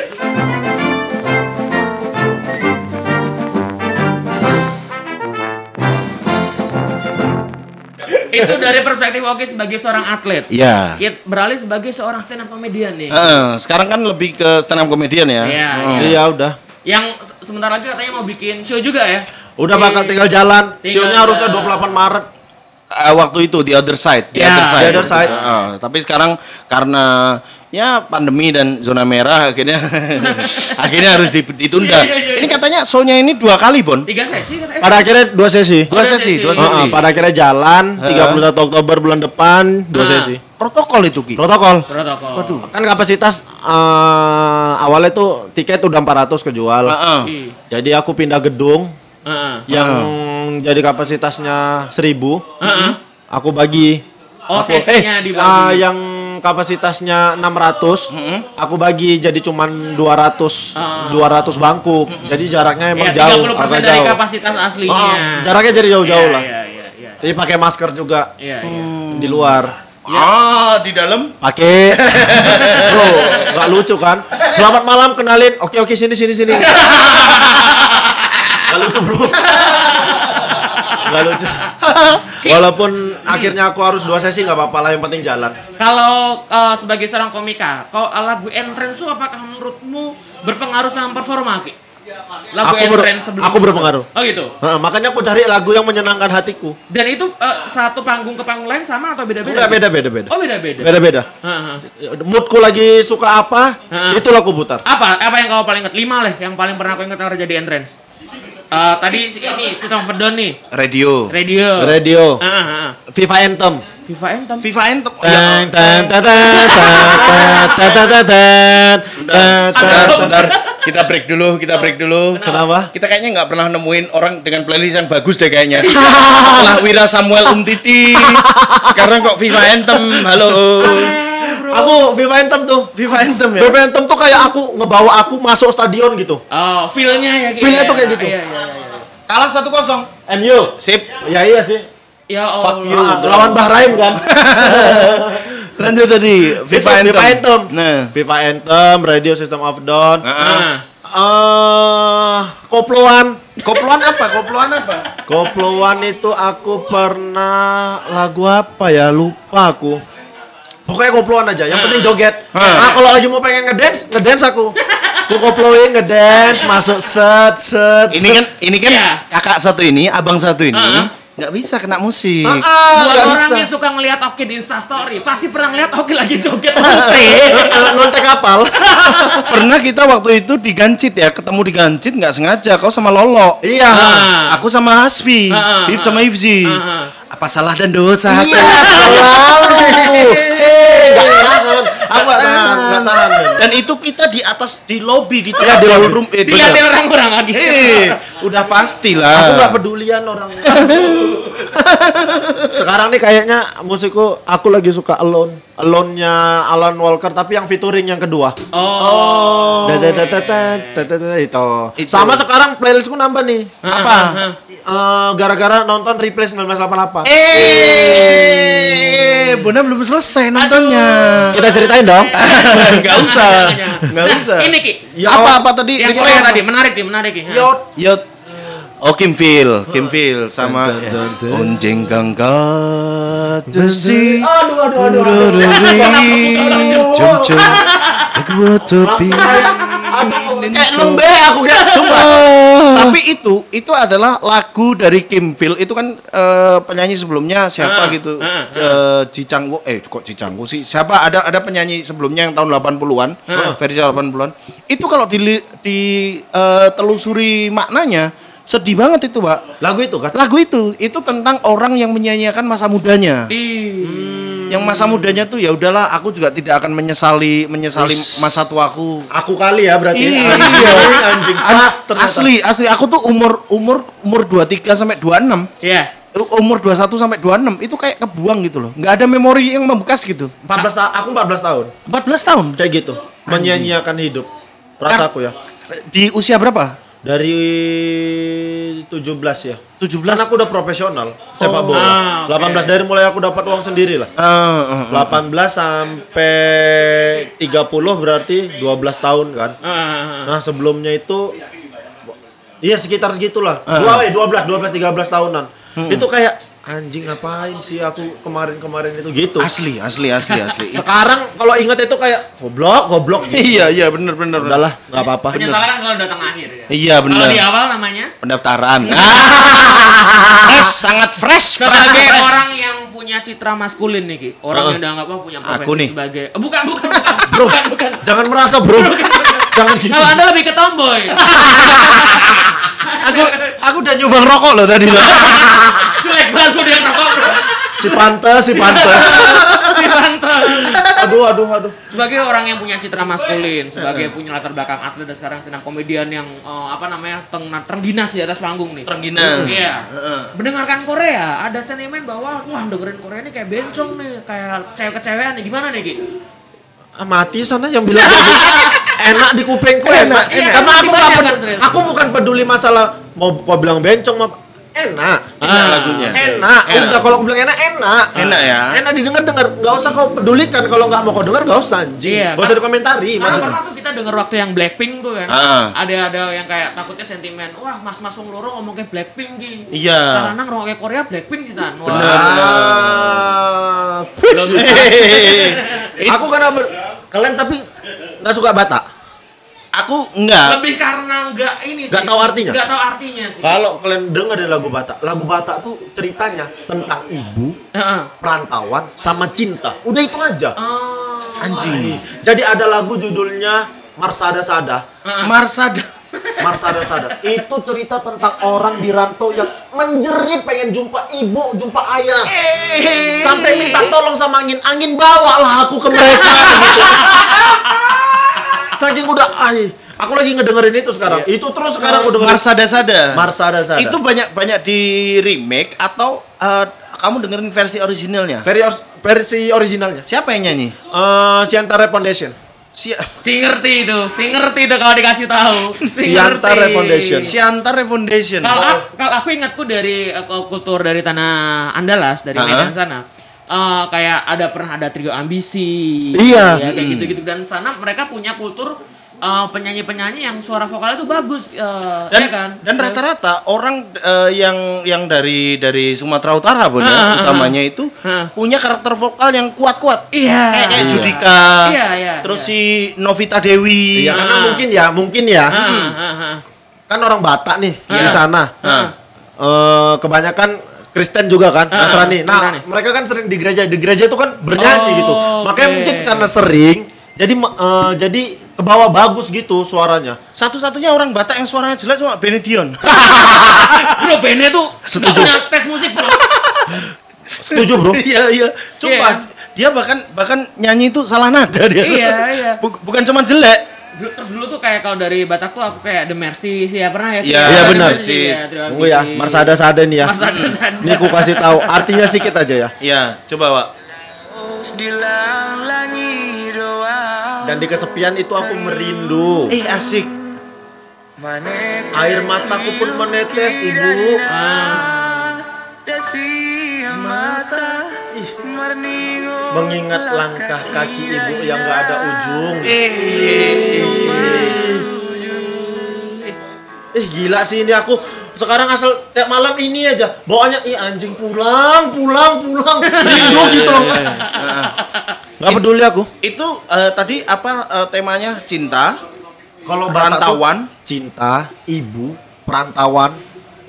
Speaker 2: Itu dari perspektif Oki sebagai seorang atlet.
Speaker 1: Iya.
Speaker 2: Kita beralih sebagai seorang stand up comedian nih.
Speaker 1: Heeh, sekarang kan lebih ke stand up comedian ya.
Speaker 2: Iya,
Speaker 1: Hmm.
Speaker 2: iya.
Speaker 3: Iya udah.
Speaker 2: Yang se- sebentar lagi katanya mau bikin show juga ya.
Speaker 3: Udah bakal tinggal jalan.
Speaker 2: Tinggal
Speaker 3: Sionya harusnya
Speaker 2: jalan.
Speaker 3: 28 Maret.
Speaker 1: Eh, waktu itu the other side, the
Speaker 2: Ya,
Speaker 1: other side.
Speaker 3: The Other Side.
Speaker 1: Heeh, tapi sekarang karena ya pandemi dan zona merah akhirnya <laughs> akhirnya harus di- ditunda.
Speaker 2: Iya, iya, iya.
Speaker 1: Ini katanya show-nya ini dua kali, Bon.
Speaker 2: Tiga sesi katanya.
Speaker 3: Pada akhirnya dua sesi.
Speaker 1: Dua sesi, dua
Speaker 2: sesi.
Speaker 1: sesi.
Speaker 3: Heeh, pada akhirnya jalan 31 Oktober bulan depan dua
Speaker 2: Ah.
Speaker 3: sesi.
Speaker 1: Protokol itu, Ki.
Speaker 3: Protokol.
Speaker 2: Protokol.
Speaker 1: Waduh.
Speaker 3: Kan kapasitas eh, awalnya tuh tiket udah 400 kejual.
Speaker 1: Heeh.
Speaker 2: Ih.
Speaker 3: Jadi aku pindah gedung
Speaker 2: Heeh.
Speaker 3: yang jadi kapasitasnya 1000.
Speaker 2: Heeh.
Speaker 3: Aku bagi.
Speaker 2: Oh,
Speaker 3: Aku- eh,
Speaker 2: dibagi.
Speaker 3: ah, yang kapasitasnya 600, aku bagi jadi cuman 200
Speaker 2: Ah.
Speaker 3: 200 bangku. Jadi jaraknya emang
Speaker 2: Ya,
Speaker 3: jauh,
Speaker 2: 30%
Speaker 3: agak
Speaker 2: dari
Speaker 3: jauh.
Speaker 2: kapasitas aslinya.
Speaker 3: Oh, jaraknya jadi jauh-jauh
Speaker 2: Iya,
Speaker 3: lah.
Speaker 2: Iya, iya, iya.
Speaker 3: Jadi pakai masker juga
Speaker 2: Iya, iya.
Speaker 3: di luar.
Speaker 1: Ah, di dalam
Speaker 3: Pakai. <laughs> Bro, nggak lucu kan? Selamat malam, kenalin. Oke, oke, sini sini sini. <laughs> Gak lucu, Bro. Gak lucu. <laughs> Walaupun akhirnya aku harus dua sesi nggak apa-apa lah, yang penting jalan.
Speaker 2: Kalau eh, sebagai seorang komika, kalau lagu entrance itu apakah menurutmu berpengaruh sama performa, Ki? Lagu
Speaker 3: Aku ber-
Speaker 2: entrance sebelum
Speaker 3: aku berpengaruh.
Speaker 2: Oh gitu.
Speaker 3: Nah, makanya aku cari lagu yang menyenangkan hatiku.
Speaker 2: Dan itu eh, satu panggung ke panggung lain sama atau beda-beda?
Speaker 3: Enggak beda beda beda.
Speaker 2: Oh beda-beda.
Speaker 3: Beda beda.
Speaker 2: Heeh.
Speaker 3: Moodku lagi suka apa,
Speaker 2: Heeh.
Speaker 3: itulah aku putar.
Speaker 2: Apa? Apa yang kau paling ingat? Lima lah yang paling pernah kau ingat yang terjadi entrance. Uh, tadi ini System of nih.
Speaker 1: Radio.
Speaker 2: Radio.
Speaker 3: Radio.
Speaker 2: Ah, ah,
Speaker 3: ah. Uh, uh, uh. FIFA Anthem.
Speaker 2: FIFA Anthem.
Speaker 1: FIFA Anthem.
Speaker 3: Oh,
Speaker 1: tang
Speaker 3: tang iya. tang tang tang tang tang tang tang.
Speaker 1: Sebentar, sebentar. Kita break dulu, kita break dulu.
Speaker 3: Kenapa?
Speaker 1: Kita kayaknya nggak pernah nemuin orang dengan playlist yang bagus deh kayaknya. <laughs> Lah Wira Samuel Umtiti. Sekarang kok FIFA Anthem. Halo.
Speaker 3: Aku Viva Anthem tuh.
Speaker 1: Viva Anthem ya.
Speaker 3: Viva Anthem tuh kayak aku ngebawa aku masuk stadion gitu.
Speaker 2: Oh, feel-nya ya Ki.
Speaker 3: Feel-nya tuh kayak
Speaker 2: Iya,
Speaker 3: gitu.
Speaker 2: Iya, iya, iya.
Speaker 1: Kalah 1-0.
Speaker 3: MU.
Speaker 1: Sip.
Speaker 3: Ya iya sih.
Speaker 2: Ya
Speaker 1: Fuck
Speaker 2: Allah.
Speaker 1: you.
Speaker 3: Ah, lawan Bahrain kan. <laughs>
Speaker 1: Lanjut tadi. Viva Anthem.
Speaker 3: Viva Anthem.
Speaker 1: Nah.
Speaker 3: Viva Anthem, Radio System of Down.
Speaker 2: Nah,
Speaker 3: Eh, koploan.
Speaker 1: Koploan apa? Koploan apa?
Speaker 3: Koploan itu aku pernah lagu apa ya? Lupa aku. Pokoknya koploan aja, yang penting joget.
Speaker 1: Hmm.
Speaker 3: Nah, kalau lagi mau pengen ngedance, ngedance aku. Aku koploin ngedance, masuk set set.
Speaker 1: Ini kan ini kan
Speaker 2: Iya.
Speaker 1: kakak satu ini, abang satu ini
Speaker 2: Heeh.
Speaker 1: nggak bisa kena musik.
Speaker 3: Ah, ah,
Speaker 2: buat orang
Speaker 3: bisa.
Speaker 2: yang suka ngelihat Oki di Instastory, pasti pernah ngeliat Oki lagi joget <laughs> lonte.
Speaker 3: eh, Lontek kapal. <laughs>
Speaker 1: Pernah kita waktu itu di Gancit ya, ketemu di Gancit nggak sengaja kau sama Lolo.
Speaker 3: Iya.
Speaker 2: Ah.
Speaker 1: Aku sama Hasfi,
Speaker 2: Ah, ah, ah.
Speaker 1: sama Ifzi.
Speaker 2: Ah, ah.
Speaker 1: Apa salah dan dosa?
Speaker 3: Iya, selalu. Nggak tahan. Aku nggak tahan, tahan.
Speaker 1: Dan itu kita di atas di lobby di
Speaker 3: Iya, di lobby.
Speaker 1: room. Eh, di-
Speaker 2: Dilihatin orang-orang lagi.
Speaker 1: Eh, udah pastilah.
Speaker 3: Aku nggak pedulian orang. <laughs> Sekarang nih kayaknya musikku aku lagi suka Alone. Alone-nya Alan Walker tapi yang featuring yang kedua.
Speaker 2: Oh.
Speaker 3: Dadadadadad, Itu.
Speaker 1: Itu.
Speaker 3: Sama sekarang playlistku nambah nih.
Speaker 1: Apa?
Speaker 3: Eh, gara-gara nonton replay 1988.
Speaker 1: Eh, Bunda belum selesai nontonnya.
Speaker 3: Kita ceritain dong. <laughs>
Speaker 1: Nggak usah. Nggak usah.
Speaker 2: Ini Ki.
Speaker 3: Ya,
Speaker 1: apa apa tadi?
Speaker 2: Yang? Korea tadi menarik nih, menarik nih.
Speaker 3: Yo,
Speaker 1: Yot. Oh Kim Phil, Kim Phil sama. Onjeng Gangga Desi
Speaker 3: Aduh, aduh, aduh, aduh.
Speaker 1: Jom-jom Kedua topi
Speaker 3: Langsung kayak aduh kayak lembe aku kayak
Speaker 1: Sumpah. Tapi itu itu adalah lagu dari Kim Phil itu kan eh, penyanyi sebelumnya siapa
Speaker 2: Ah,
Speaker 1: gitu.
Speaker 2: ah,
Speaker 1: Eh, eh kok Ji Changwo sih? Siapa ada ada penyanyi sebelumnya yang tahun 80-an,
Speaker 2: Ah.
Speaker 1: versi 80-an. Itu kalau di di eh, telusuri maknanya sedih banget itu, Pak.
Speaker 3: lagu itu kan.
Speaker 1: Lagu itu itu tentang orang yang menyanyiakan masa mudanya.
Speaker 2: Ih.
Speaker 1: Yang masa mudanya tuh ya udahlah, aku juga tidak akan menyesali menyesali masa tuaku.
Speaker 3: Aku kali ya berarti.
Speaker 1: Iya.
Speaker 3: Anjing, anjing pas ternyata.
Speaker 1: Asli, asli aku tuh umur umur umur 23 sampai 26.
Speaker 2: Iya.
Speaker 1: Umur 21 sampai 26 itu kayak kebuang gitu loh. nggak ada memori yang membekas gitu.
Speaker 3: 14 tahun, aku 14 tahun.
Speaker 1: 14 tahun.
Speaker 3: Kayak gitu. Menyanyiakan hidup. Rasaku ya.
Speaker 1: Di usia berapa?
Speaker 3: Dari 17 ya.
Speaker 1: 17.
Speaker 3: Kan aku udah profesional sepak bola.
Speaker 2: Ah, oke.
Speaker 3: 18 dari mulai aku dapat uang sendiri lah.
Speaker 1: Ah, ah, ah.
Speaker 3: 18 sampai 30 berarti 12 tahun kan.
Speaker 2: Ah, ah, ah.
Speaker 3: Nah, sebelumnya itu Iya sekitar segitulah. Dua, eh, 12, 12, 13 tahunan. Itu kayak anjing ngapain sih aku kemarin-kemarin itu gitu.
Speaker 1: Asli, asli, asli, asli. <laughs>
Speaker 3: Sekarang kalau inget itu kayak goblok, goblok. Gitu.
Speaker 1: iya, iya, bener, bener.
Speaker 3: Udahlah, nggak apa-apa.
Speaker 2: Penyesalan selalu datang akhir ya.
Speaker 1: Iya,
Speaker 2: Kalau
Speaker 1: bener.
Speaker 2: di awal namanya
Speaker 1: Pendaftaran. <laughs> fresh, sangat fresh. fresh,
Speaker 2: sebagai
Speaker 1: fresh.
Speaker 2: orang yang punya citra maskulin nih Ki. Orang
Speaker 3: Heeh.
Speaker 2: yang dianggap apa punya profesi
Speaker 1: Aku nih.
Speaker 2: sebagai Eh, bukan bukan bukan. Bro, bukan bukan.
Speaker 3: Jangan merasa, Bro. Jangan gitu.
Speaker 2: Kalau Anda lebih ke tomboy.
Speaker 1: aku aku udah nyoba rokok loh tadi loh.
Speaker 2: Jelek banget dia ngerokok, Bro.
Speaker 3: Si pantes, si pantes.
Speaker 2: Si Banten.
Speaker 3: Aduh, aduh, aduh.
Speaker 2: sebagai orang yang punya citra maskulin, sebagai punya latar belakang atlet dan sekarang sedang komedian yang eh, apa namanya teng terengginas di atas panggung nih.
Speaker 1: Terengginas.
Speaker 2: Iya.
Speaker 1: Heeh.
Speaker 2: Mendengarkan Korea, ada statement bahwa wah dengerin Korea ini kayak bencong nih, kayak cewek kecewean nih. Gimana nih, Ki?
Speaker 3: Ah, mati sana yang bilang gitu. <laughs> enak di kupengku enak,
Speaker 2: Iya,
Speaker 3: karena aku nggak
Speaker 2: banyak
Speaker 3: ped-
Speaker 2: kan, serius.
Speaker 3: aku bukan peduli masalah mau kau bilang bencong mau enak
Speaker 1: Enak lagunya.
Speaker 3: enak
Speaker 1: Enak.
Speaker 3: udah kalau aku bilang enak enak
Speaker 1: Enak ya.
Speaker 3: enak didengar dengar nggak usah kau pedulikan kalau nggak mau kau dengar nggak usah anjing
Speaker 2: Iya,
Speaker 3: nggak usah dikomentari
Speaker 2: Karena
Speaker 3: maksudnya
Speaker 2: pernah tuh kita denger waktu yang Blackpink tuh kan.
Speaker 1: Ah.
Speaker 2: Ada ada yang kayak takutnya sentimen, wah mas-mas wong loro ngomong kayak Blackpink Ki.
Speaker 1: Iya.
Speaker 2: Karena ngerokok kayak Korea Blackpink sih San. Wah.
Speaker 3: Ah,
Speaker 2: Belum <laughs>
Speaker 3: aku karena kalian tapi nggak suka Batak
Speaker 1: Aku enggak.
Speaker 2: lebih karena enggak ini sih.
Speaker 3: Nggak tahu artinya?
Speaker 2: Enggak tahu artinya sih.
Speaker 3: kalau kalian dengar dari lagu Batak lagu Batak tuh ceritanya tentang ibu
Speaker 2: Heeh.
Speaker 3: perantauan sama cinta udah itu aja
Speaker 2: Oh.
Speaker 3: Anjing. Jadi ada lagu judulnya Marsada Sada.
Speaker 1: Marsada.
Speaker 3: Marsada Sada. Itu cerita tentang orang di rantau yang menjerit pengen jumpa ibu, jumpa ayah. Sampai minta tolong sama angin. Angin bawalah aku ke mereka gitu. Saking udah ay, aku lagi ngedengerin itu sekarang. Itu terus sekarang aku dengerin
Speaker 1: Marsada Sada.
Speaker 3: Marsada Sada.
Speaker 1: Itu banyak banyak di remake atau eh, kamu dengerin versi originalnya?
Speaker 3: versi versi originalnya.
Speaker 1: Siapa yang nyanyi?
Speaker 3: Eh Siantara Foundation.
Speaker 1: Si
Speaker 2: Si ngerti itu, si ngerti itu kalau dikasih tahu. Si
Speaker 3: Siantara
Speaker 2: ngerti.
Speaker 3: Foundation.
Speaker 1: Siantara Foundation.
Speaker 2: Kalau aku, kalau aku ingatku dari eh, kultur dari tanah Andalas dari
Speaker 1: Ah.
Speaker 2: Medan sana. eh, kayak ada pernah ada trio ambisi
Speaker 3: Iya.
Speaker 2: ya, kayak gitu-gitu dan sana mereka punya kultur eh, penyanyi-penyanyi yang suara vokalnya itu bagus eh,
Speaker 1: dan
Speaker 2: ya kan
Speaker 1: dan rata-rata orang eh, yang yang dari dari Sumatera Utara pun ya,
Speaker 2: Ah, ah, ah.
Speaker 1: utamanya itu
Speaker 2: Ah.
Speaker 1: punya karakter vokal yang kuat-kuat.
Speaker 2: iya
Speaker 1: Kayak, kayak
Speaker 3: Iya.
Speaker 1: Judika.
Speaker 2: Iya, iya,
Speaker 1: Terus
Speaker 2: iya.
Speaker 1: si Novita Dewi.
Speaker 3: Iya karena
Speaker 2: Ah.
Speaker 3: mungkin ya, mungkin ya.
Speaker 2: Ah.
Speaker 3: Kan orang Batak nih di sana. Eh, kebanyakan Kristen juga kan,
Speaker 2: Ah,
Speaker 3: Nasrani. Nah,
Speaker 2: Nasrani.
Speaker 3: mereka kan sering di gereja, di gereja itu kan bernyanyi
Speaker 2: Oh,
Speaker 3: gitu. Makanya
Speaker 2: oke.
Speaker 3: mungkin karena sering, jadi eh, jadi ke bawah bagus gitu suaranya.
Speaker 1: Satu-satunya orang Batak yang suaranya jelek cuma Benedion. <laughs>
Speaker 2: bro bandnya tuh
Speaker 3: Setuju.
Speaker 2: punya tes musik bro
Speaker 3: Setuju, Bro?
Speaker 1: Iya iya. Cuma
Speaker 2: Iya.
Speaker 1: dia bahkan bahkan nyanyi itu salah nada dia.
Speaker 2: Iya, iya. <laughs>
Speaker 1: Bu- bukan cuma jelek.
Speaker 2: Terus dulu tuh kayak kalau dari Batak tuh aku kayak The Mercy sih ya pernah ya
Speaker 1: Iya,
Speaker 3: Iya, benar.
Speaker 2: Mercy, ya,
Speaker 1: Sis.
Speaker 2: Trio
Speaker 3: Tunggu ya. Marsada Sada nih ya.
Speaker 2: Marsada Sada.
Speaker 3: Ini aku kasih tahu artinya sedikit aja ya.
Speaker 1: Iya, coba Pak.
Speaker 3: Dan di kesepian itu aku merindu.
Speaker 1: Eh asik.
Speaker 3: Air mataku pun menetes, Ibu. Mengingat langkah kaki ibu yang gak ada ujung. Eh. Gila sih ini aku sekarang asal tiap malam ini aja. Bawaannya ih anjing pulang pulang pulang. Rindu gitu loh. nggak peduli aku.
Speaker 1: Itu eh, tadi apa eh, temanya? Cinta,
Speaker 3: kalau
Speaker 1: perantauan,
Speaker 3: cinta ibu perantauan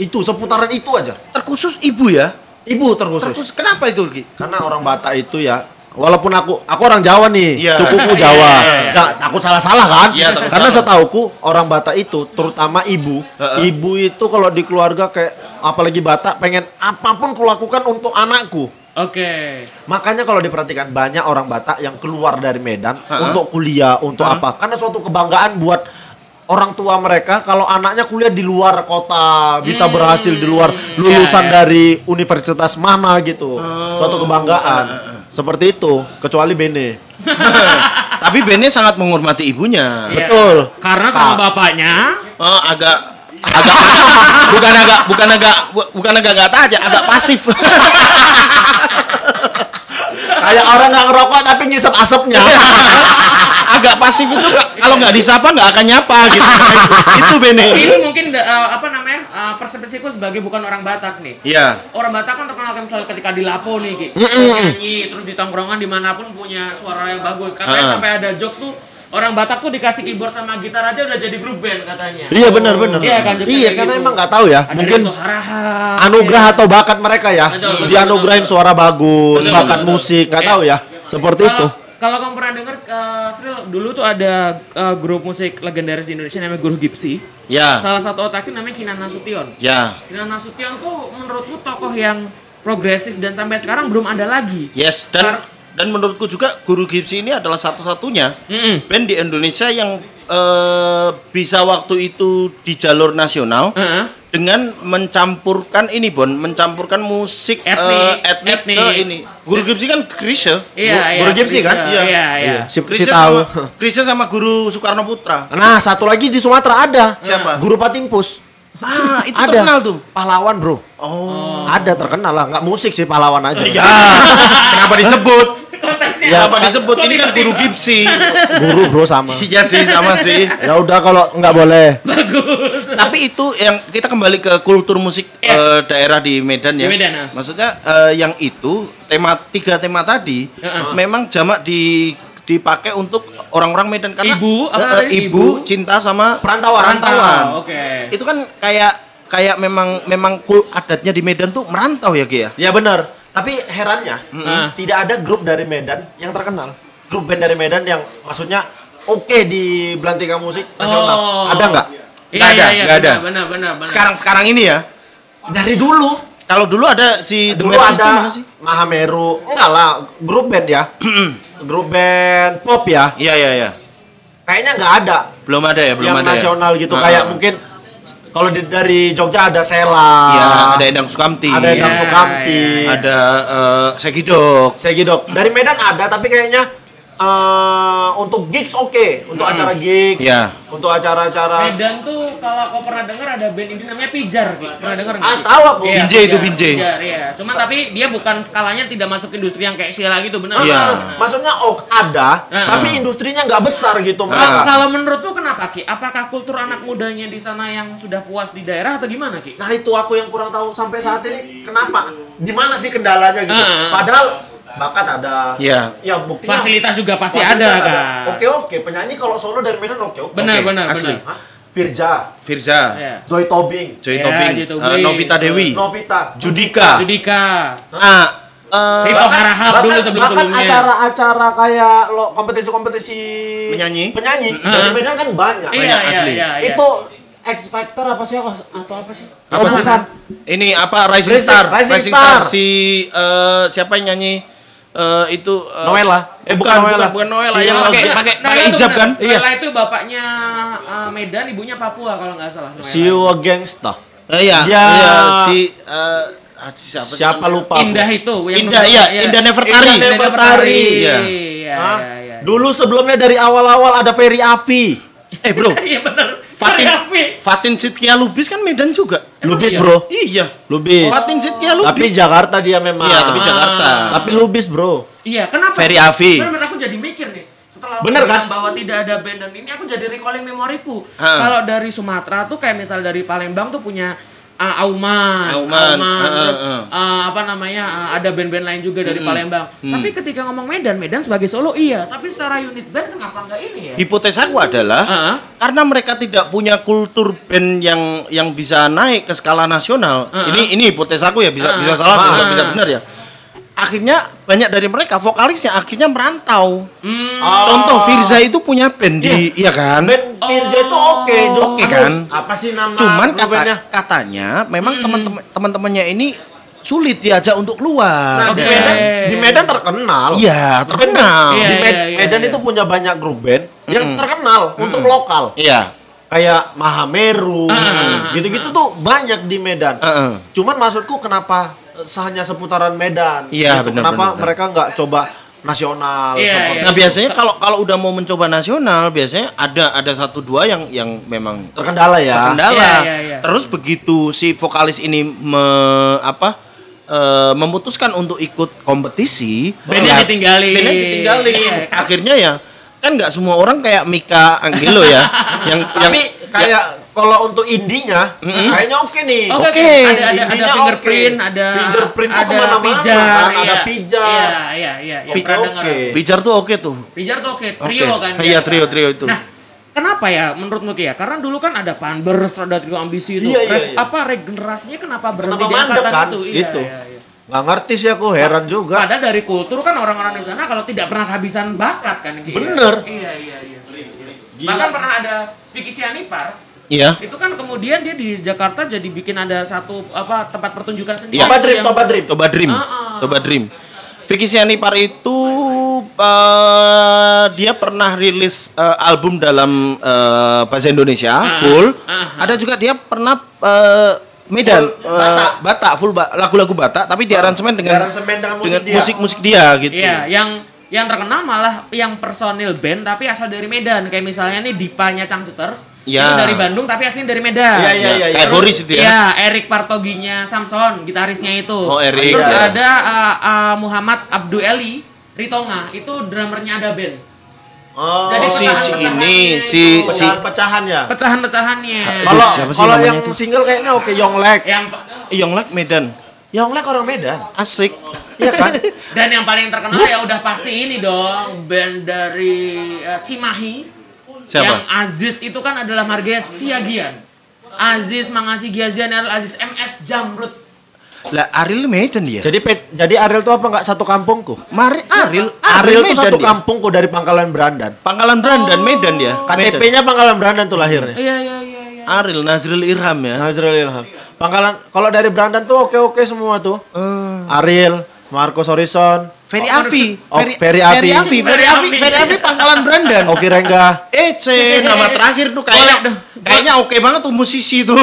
Speaker 3: itu seputaran itu aja.
Speaker 1: Terkhusus ibu ya.
Speaker 3: ibu terkhusus.
Speaker 1: Terkhusus kenapa itu Ki?
Speaker 3: karena orang Batak itu ya walaupun aku aku orang Jawa nih
Speaker 1: Iya.
Speaker 3: sukuku
Speaker 2: Iya,
Speaker 3: Jawa
Speaker 2: iya, iya.
Speaker 3: nggak takut salah-salah kan
Speaker 1: Iya, takut
Speaker 3: karena
Speaker 1: salah.
Speaker 3: setauku orang Batak itu terutama ibu
Speaker 1: Heeh.
Speaker 3: ibu itu kalau di keluarga kayak apalagi Batak pengen apa pun kulakukan untuk anakku
Speaker 2: Oke.
Speaker 3: makanya kalau diperhatikan banyak orang Batak yang keluar dari Medan
Speaker 1: Heeh.
Speaker 3: untuk kuliah untuk
Speaker 1: Heeh.
Speaker 3: apa karena suatu kebanggaan buat orang tua mereka kalau anaknya kuliah di luar kota bisa
Speaker 1: Hmm.
Speaker 3: berhasil di luar lulusan
Speaker 2: Iya, iya.
Speaker 3: dari universitas mana gitu
Speaker 1: Oh.
Speaker 3: suatu kebanggaan seperti itu kecuali Bene <laughs>
Speaker 1: Tapi Bene sangat menghormati ibunya.
Speaker 2: Iya.
Speaker 3: Betul.
Speaker 2: Karena sama bapaknya
Speaker 1: Oh, agak <laughs> agak bukan agak bukan agak bu- bukan agak gak aja, agak pasif. <laughs>
Speaker 3: kayak orang nggak ngerokok tapi ngisep asapnya <laughs>
Speaker 1: agak pasif itu kalau nggak disapa nggak akan nyapa gitu. <laughs> itu Bene.
Speaker 2: ini mungkin eh, apa namanya? uh, persepsiku sebagai bukan orang Batak nih.
Speaker 1: Iya.
Speaker 2: Orang Batak kan terkenal kan misalnya ketika di Lapo nih, Ki. Nyanyi, terus di tongkrongan di mana pun punya suara yang bagus. Katanya
Speaker 1: Ah.
Speaker 2: sampai ada jokes tuh orang Batak tuh dikasih keyboard sama gitar aja udah jadi grup band katanya.
Speaker 3: Iya benar benar.
Speaker 2: Iya kan,
Speaker 3: Iya karena
Speaker 2: gitu.
Speaker 3: emang nggak tahu ya.
Speaker 2: Ada
Speaker 3: Mungkin anugerah
Speaker 2: ya.
Speaker 3: atau bakat mereka ya.
Speaker 2: Betul, betul,
Speaker 3: Dianugerahin
Speaker 2: betul,
Speaker 3: suara bagus,
Speaker 2: Betul,
Speaker 3: bakat
Speaker 2: betul, betul.
Speaker 3: musik, nggak tahu ya. Seperti itu.
Speaker 2: Kalau kamu pernah denger uh, Sril, dulu tuh ada uh, grup musik legendaris di Indonesia namanya Guru Gipsy.
Speaker 1: Ya.
Speaker 2: Salah satu otaknya namanya Kinan Nasution.
Speaker 1: Ya.
Speaker 2: Kinan Nasution tuh menurutku tokoh yang progresif dan sampai sekarang belum ada lagi.
Speaker 1: Yes, dan dan menurutku juga Guru Gipsy ini adalah satu-satunya
Speaker 2: Mm-mm.
Speaker 1: band di Indonesia yang eh, bisa waktu itu di jalur nasional
Speaker 2: Heeh.
Speaker 1: dengan mencampurkan ini Bon, mencampurkan musik eh,
Speaker 2: Etnik,
Speaker 1: etnik,
Speaker 2: etnik.
Speaker 1: ke ini. Guru Gipsy kan Krisya.
Speaker 2: Iya, iya.
Speaker 3: Guru Gipsy kan?
Speaker 2: Iya,
Speaker 1: Iya.
Speaker 2: iya, iya.
Speaker 3: Si, tahu.
Speaker 1: sama, Krisya sama Guru Soekarno Putra.
Speaker 3: Nah, satu lagi di Sumatera ada.
Speaker 1: Siapa?
Speaker 3: Guru Patimpus.
Speaker 1: Ah, itu
Speaker 3: ada.
Speaker 1: terkenal tuh.
Speaker 3: Pahlawan, Bro.
Speaker 1: Oh.
Speaker 3: Ada terkenal lah, nggak musik sih pahlawan aja.
Speaker 1: Ya, <laughs> kenapa disebut?
Speaker 2: Konteksnya
Speaker 3: Ya,
Speaker 1: Kenapa disebut? Ini kan Guru Gipsy. <laughs>
Speaker 3: Guru, Bro sama.
Speaker 1: Iya sih, sama sih. <laughs>
Speaker 3: Ya udah kalau nggak boleh.
Speaker 2: bagus.
Speaker 1: Tapi itu yang kita kembali ke kultur musik
Speaker 2: Iya.
Speaker 1: eh, daerah di Medan ya.
Speaker 2: Di Medan, ah.
Speaker 1: Maksudnya eh, yang itu tema tiga tema tadi
Speaker 2: Heeh.
Speaker 1: memang jamak di dipakai untuk orang-orang Medan karena
Speaker 2: Ibu, apa tadi?
Speaker 1: ibu,
Speaker 2: Ibu?
Speaker 1: cinta sama
Speaker 3: Perantauan.
Speaker 1: perantauan.
Speaker 2: Oh, Oke.
Speaker 1: Itu kan kayak kayak memang memang kul adatnya di Medan tuh merantau ya Ki ya.
Speaker 3: Ya benar. Tapi herannya,
Speaker 2: Mm.
Speaker 3: tidak ada grup dari Medan yang terkenal. Grup band dari Medan yang maksudnya oke di belantika musik nasional.
Speaker 2: Oh.
Speaker 3: Ada nggak?
Speaker 2: Iya,
Speaker 1: Nggak ada,
Speaker 2: iya, iya,
Speaker 1: nggak ada.
Speaker 2: benar, Benar, benar, benar.
Speaker 1: Sekarang sekarang ini ya.
Speaker 3: Dari dulu.
Speaker 1: Kalau dulu ada si The
Speaker 3: Dulu
Speaker 1: System
Speaker 3: ada
Speaker 1: sih?
Speaker 3: Mahameru. Enggak lah, grup band ya. grup band pop ya.
Speaker 1: Iya iya iya.
Speaker 3: Kayaknya nggak ada
Speaker 1: Belum ada ya, belum
Speaker 3: yang
Speaker 1: ada. ya?
Speaker 3: nasional gitu.
Speaker 1: Ah,
Speaker 3: Kayak mungkin kalau di- dari Jogja ada Sela.
Speaker 1: Iya, ada Endang Sukamti.
Speaker 3: Ada Endang
Speaker 2: Iya,
Speaker 3: Sukamti.
Speaker 2: iya.
Speaker 1: Ada eh, Segidok.
Speaker 3: Segidok. Dari Medan ada tapi kayaknya eh, untuk gigs oke, untuk acara gigs,
Speaker 1: Iya.
Speaker 3: untuk acara-acara
Speaker 2: Medan tuh kalau kau pernah dengar ada band ini namanya Pijar, Ki. pernah dengar nggak?
Speaker 3: Ah, tahu aku.
Speaker 2: Iya,
Speaker 1: Binjai itu,
Speaker 2: Pijar,
Speaker 1: Binjai.
Speaker 2: Pijar, iya. Cuma tapi dia bukan skalanya tidak masuk industri yang kayak Sheila gitu, benar?
Speaker 1: Iya.
Speaker 3: Ah, maksudnya oh ada,
Speaker 2: Ah.
Speaker 3: tapi industrinya nggak besar gitu.
Speaker 2: Nah, kalau menurutmu kenapa Ki? Apakah kultur anak mudanya di sana yang sudah puas di daerah atau gimana Ki?
Speaker 3: Nah itu aku yang kurang tahu sampai saat ini kenapa? Di mana sih kendalanya gitu?
Speaker 2: Ah.
Speaker 3: Padahal bakat ada.
Speaker 1: Iya.
Speaker 3: Ya buktinya.
Speaker 2: Fasilitas juga pasti
Speaker 3: fasilitas
Speaker 2: ada, kan?
Speaker 3: Oke oke, penyanyi kalau solo dari Medan oke oke.
Speaker 2: Benar,
Speaker 1: Oke,
Speaker 2: benar,
Speaker 1: asli.
Speaker 2: benar.
Speaker 3: Hah? Firja,
Speaker 1: Firza,
Speaker 2: Iya.
Speaker 3: Joy Tobing,
Speaker 1: Joy
Speaker 2: Ya,
Speaker 1: Tobing,
Speaker 2: Joy
Speaker 1: eh,
Speaker 2: Tobing.
Speaker 1: Novita Dewi,
Speaker 3: Novita,
Speaker 1: Judika.
Speaker 2: Judika.
Speaker 1: Ah, eh,
Speaker 2: Rito Harahap dulu
Speaker 3: bahkan
Speaker 2: sebelum-sebelumnya.
Speaker 3: acara-acara kayak lo kompetisi-kompetisi
Speaker 1: Penyanyi.
Speaker 3: penyanyi
Speaker 2: Heeh.
Speaker 3: dari Medan kan banyak.
Speaker 2: Iya,
Speaker 1: Banyak,
Speaker 2: iya,
Speaker 1: asli.
Speaker 2: iya, iya.
Speaker 3: Itu X Factor apa sih apa atau apa sih?
Speaker 1: Apa
Speaker 3: Oh,
Speaker 1: sih?
Speaker 3: bukan.
Speaker 1: ini apa Rising,
Speaker 3: Rising-
Speaker 1: Star,
Speaker 3: Rising Star.
Speaker 1: si eh, siapa yang nyanyi eh, itu eh,
Speaker 3: Noella. Eh, bukan
Speaker 1: bukan
Speaker 3: Noella.
Speaker 1: bukan, bukan Noella
Speaker 3: Si
Speaker 1: yang pakai
Speaker 3: pakai-
Speaker 1: hijab kan?
Speaker 3: Iya.
Speaker 2: Noella itu bapaknya uh, Medan, ibunya Papua kalau nggak salah.
Speaker 3: You a gangsta.
Speaker 1: Eh, iya,
Speaker 3: Dia-
Speaker 1: iya, si si siapa,
Speaker 3: Siapa lupa? aku.
Speaker 2: Indah itu. yang
Speaker 1: Indah,
Speaker 2: nomor-
Speaker 1: iya, Indah Nevertari.
Speaker 3: Indah
Speaker 2: Indah
Speaker 3: Nevertari.
Speaker 2: Iya,
Speaker 1: Iya.
Speaker 2: iya, iya, iya.
Speaker 3: Dulu sebelumnya dari awal-awal ada Ferry Afi. <laughs>
Speaker 1: Eh bro,
Speaker 2: Iya benar.
Speaker 1: Fatin
Speaker 2: Fatin.
Speaker 1: Sitkia Lubis kan Medan juga.
Speaker 3: Lubis,
Speaker 2: iya?
Speaker 3: Bro.
Speaker 1: Iya.
Speaker 3: Lubis.
Speaker 1: Fatin Sitkia Lubis.
Speaker 3: Tapi Jakarta dia memang.
Speaker 1: Iya, tapi Jakarta.
Speaker 3: Tapi Lubis, Bro.
Speaker 2: Iya, kenapa?
Speaker 1: Ferry Afi.
Speaker 2: Benar, aku jadi mikir nih. Setelah
Speaker 3: Bener, kan?
Speaker 2: bahwa tidak ada band dan ini aku jadi recalling memoriku.
Speaker 1: Ha.
Speaker 2: Kalau dari Sumatera tuh kayak misal dari Palembang tuh punya uh, Auman,
Speaker 1: Auman, ha,
Speaker 2: terus
Speaker 1: ha.
Speaker 2: uh, apa namanya uh, ada band-band lain juga dari Palembang. Tapi ketika ngomong Medan, Medan sebagai Solo iya, tapi secara unit band kenapa enggak ini ya?
Speaker 1: Hipotesaku adalah
Speaker 2: Heeh.
Speaker 1: karena mereka tidak punya kultur band yang yang bisa naik ke skala nasional.
Speaker 2: Heeh.
Speaker 1: Ini ini hipotesaku ya bisa
Speaker 2: Heeh.
Speaker 1: bisa salah
Speaker 2: Heeh.
Speaker 1: juga bisa benar ya. Akhirnya banyak dari mereka vokalisnya akhirnya merantau.
Speaker 2: Hmm,
Speaker 3: Oh.
Speaker 1: Contoh Firza itu punya band di iya kan?
Speaker 3: Band Firja itu
Speaker 2: Oh.
Speaker 3: oke dong.
Speaker 1: Oke kan?
Speaker 3: Apa sih nama
Speaker 1: Cuman kata, katanya memang teman-teman teman-temannya ini sulit diajak untuk keluar.
Speaker 3: Nah, di
Speaker 2: Oke.
Speaker 3: Medan, di Medan terkenal.
Speaker 1: Iya, terkenal.
Speaker 2: Iya,
Speaker 3: Di Med-
Speaker 2: iya, iya,
Speaker 3: Medan
Speaker 2: iya.
Speaker 3: itu punya banyak grup band yang terkenal untuk lokal.
Speaker 1: Iya.
Speaker 3: Kayak Mahameru,
Speaker 2: Ah,
Speaker 3: gitu-gitu tuh banyak di Medan.
Speaker 1: Heeh.
Speaker 3: Cuman maksudku kenapa hanya seputaran Medan?
Speaker 1: Iya,
Speaker 3: Gitu.
Speaker 1: benar,
Speaker 3: Kenapa
Speaker 1: benar.
Speaker 3: mereka nggak coba nasional
Speaker 2: Iya,
Speaker 3: seperti
Speaker 2: iya.
Speaker 1: Nah biasanya kalau kalau udah mau mencoba nasional biasanya ada ada satu dua yang yang memang
Speaker 3: terkendala ya?
Speaker 1: terkendala.
Speaker 2: Iya, iya, iya.
Speaker 1: Terus begitu si vokalis ini me- apa eh, memutuskan untuk ikut kompetisi,
Speaker 2: Bandnya
Speaker 1: ya,
Speaker 2: ditinggalin.
Speaker 1: bandnya ditinggalin.
Speaker 2: Iya, kan?
Speaker 1: Akhirnya ya kan nggak semua orang kayak Mika Angelo ya, <laughs> yang
Speaker 3: Tapi
Speaker 1: yang
Speaker 3: kayak kalau untuk indinya kayaknya oke nih.
Speaker 2: Oke,
Speaker 1: Oke.
Speaker 2: oke. Ada ada ada fingerprint,
Speaker 3: oke.
Speaker 2: ada
Speaker 3: Fingerprint tuh
Speaker 2: ada
Speaker 3: ke mana-mana
Speaker 2: pijar,
Speaker 3: kan, ada
Speaker 2: iya.
Speaker 3: pijar.
Speaker 2: Iya, iya, iya. Yang
Speaker 3: Pi-
Speaker 2: pernah
Speaker 3: oke.
Speaker 2: dengar.
Speaker 1: Pijar tuh oke tuh.
Speaker 2: Pijar tuh oke,
Speaker 1: Oke.
Speaker 2: trio kan.
Speaker 1: Iya, trio, trio itu.
Speaker 2: Nah, kenapa ya menurutmu Ki ya? Karena dulu kan ada Panbers, ada trio ambisi itu.
Speaker 3: Iya, iya, iya.
Speaker 2: Apa regenerasinya kenapa berhenti
Speaker 3: Kenapa
Speaker 2: di angkatan
Speaker 3: kan?
Speaker 2: itu? Iya,
Speaker 3: Itu.
Speaker 2: iya, iya.
Speaker 3: Nggak ngerti sih aku, heran juga.
Speaker 2: Padahal dari kultur kan orang-orang di sana kalau tidak pernah kehabisan bakat kan gitu.
Speaker 3: Bener.
Speaker 2: Iya, iya, iya. Bahkan pernah ada Vicky Sianipar
Speaker 1: Iya.
Speaker 2: itu kan kemudian dia di Jakarta jadi bikin ada satu apa tempat pertunjukan sendiri.
Speaker 1: Iya.
Speaker 3: Toba Dream,
Speaker 2: yang-
Speaker 3: Toba Dream.
Speaker 1: Toba Dream.
Speaker 2: Ah, ah.
Speaker 1: Toba Dream. Vicky Sianipar itu eh, dia pernah rilis eh, album dalam eh, bahasa Indonesia full.
Speaker 2: ah.
Speaker 1: Ada juga dia pernah eh, Medan
Speaker 3: Full Batak.
Speaker 1: Batak full ba- lagu-lagu Batak tapi di aransemen dengan
Speaker 3: Diaransemen dengan musik dia.
Speaker 1: musik-musik dia gitu.
Speaker 2: Iya, yang yang terkenal malah yang personil band tapi asal dari Medan. Kayak misalnya nih Dipanya Cangcuter itu
Speaker 1: Iya.
Speaker 2: dari Bandung tapi aslinya dari Medan.
Speaker 3: Iya, iya, iya.
Speaker 1: Kayak
Speaker 3: Terus-
Speaker 1: Boris itu ya.
Speaker 2: Iya, Erik Partoginya Samson, gitarisnya itu.
Speaker 1: Oh, Erik.
Speaker 2: Terus
Speaker 3: Iya.
Speaker 2: ada uh, uh, Muhammad Abdu Eli Ritonga, itu drummernya ada band.
Speaker 3: Oh,
Speaker 2: Jadi
Speaker 1: Oh, si si ini
Speaker 2: itu.
Speaker 1: si si
Speaker 3: pecahan-pecahan ya.
Speaker 2: Pecahan-pecahannya.
Speaker 3: Kalau
Speaker 1: siapa sih
Speaker 3: kalau
Speaker 1: namanya
Speaker 3: yang
Speaker 1: itu?
Speaker 3: single kayaknya oke Yonglek.
Speaker 2: Yang
Speaker 1: Yonglek Medan.
Speaker 3: Yonglek orang Medan.
Speaker 1: Asik.
Speaker 3: Iya kan? <laughs>
Speaker 2: dan yang paling terkenal ya udah pasti ini dong, band dari uh, Cimahi.
Speaker 1: Siapa?
Speaker 2: Yang Aziz itu kan adalah marga Siagian. Aziz Mangasi Giazian adalah Aziz MS Jamrut.
Speaker 1: Lah Ariel Medan dia.
Speaker 3: jadi Pet- jadi Ariel tuh apa nggak satu kampungku?
Speaker 1: Mari Ariel
Speaker 3: Ariel tuh
Speaker 1: Medan
Speaker 3: satu
Speaker 1: dia.
Speaker 3: kampungku dari Pangkalan Berandan.
Speaker 1: Pangkalan Brandan Medan dia.
Speaker 3: KTP-nya Pangkalan Berandan tuh lahirnya.
Speaker 2: Iya iya iya iya.
Speaker 1: Ariel Nazril Irham ya.
Speaker 3: Nazrul Ilham. Pangkalan kalau dari Berandan tuh oke-oke semua tuh. Ariel, Marcos Horizon,
Speaker 1: Ferry Afi,
Speaker 3: Oh, Ferry Afi.
Speaker 1: Ferry Afi, Ferry Afi, Ferry Afi Pangkalan Brandan.
Speaker 3: Oki Rengga.
Speaker 1: Eh, C, nama terakhir tuh kayaknya kayaknya oke banget tuh musisi tuh.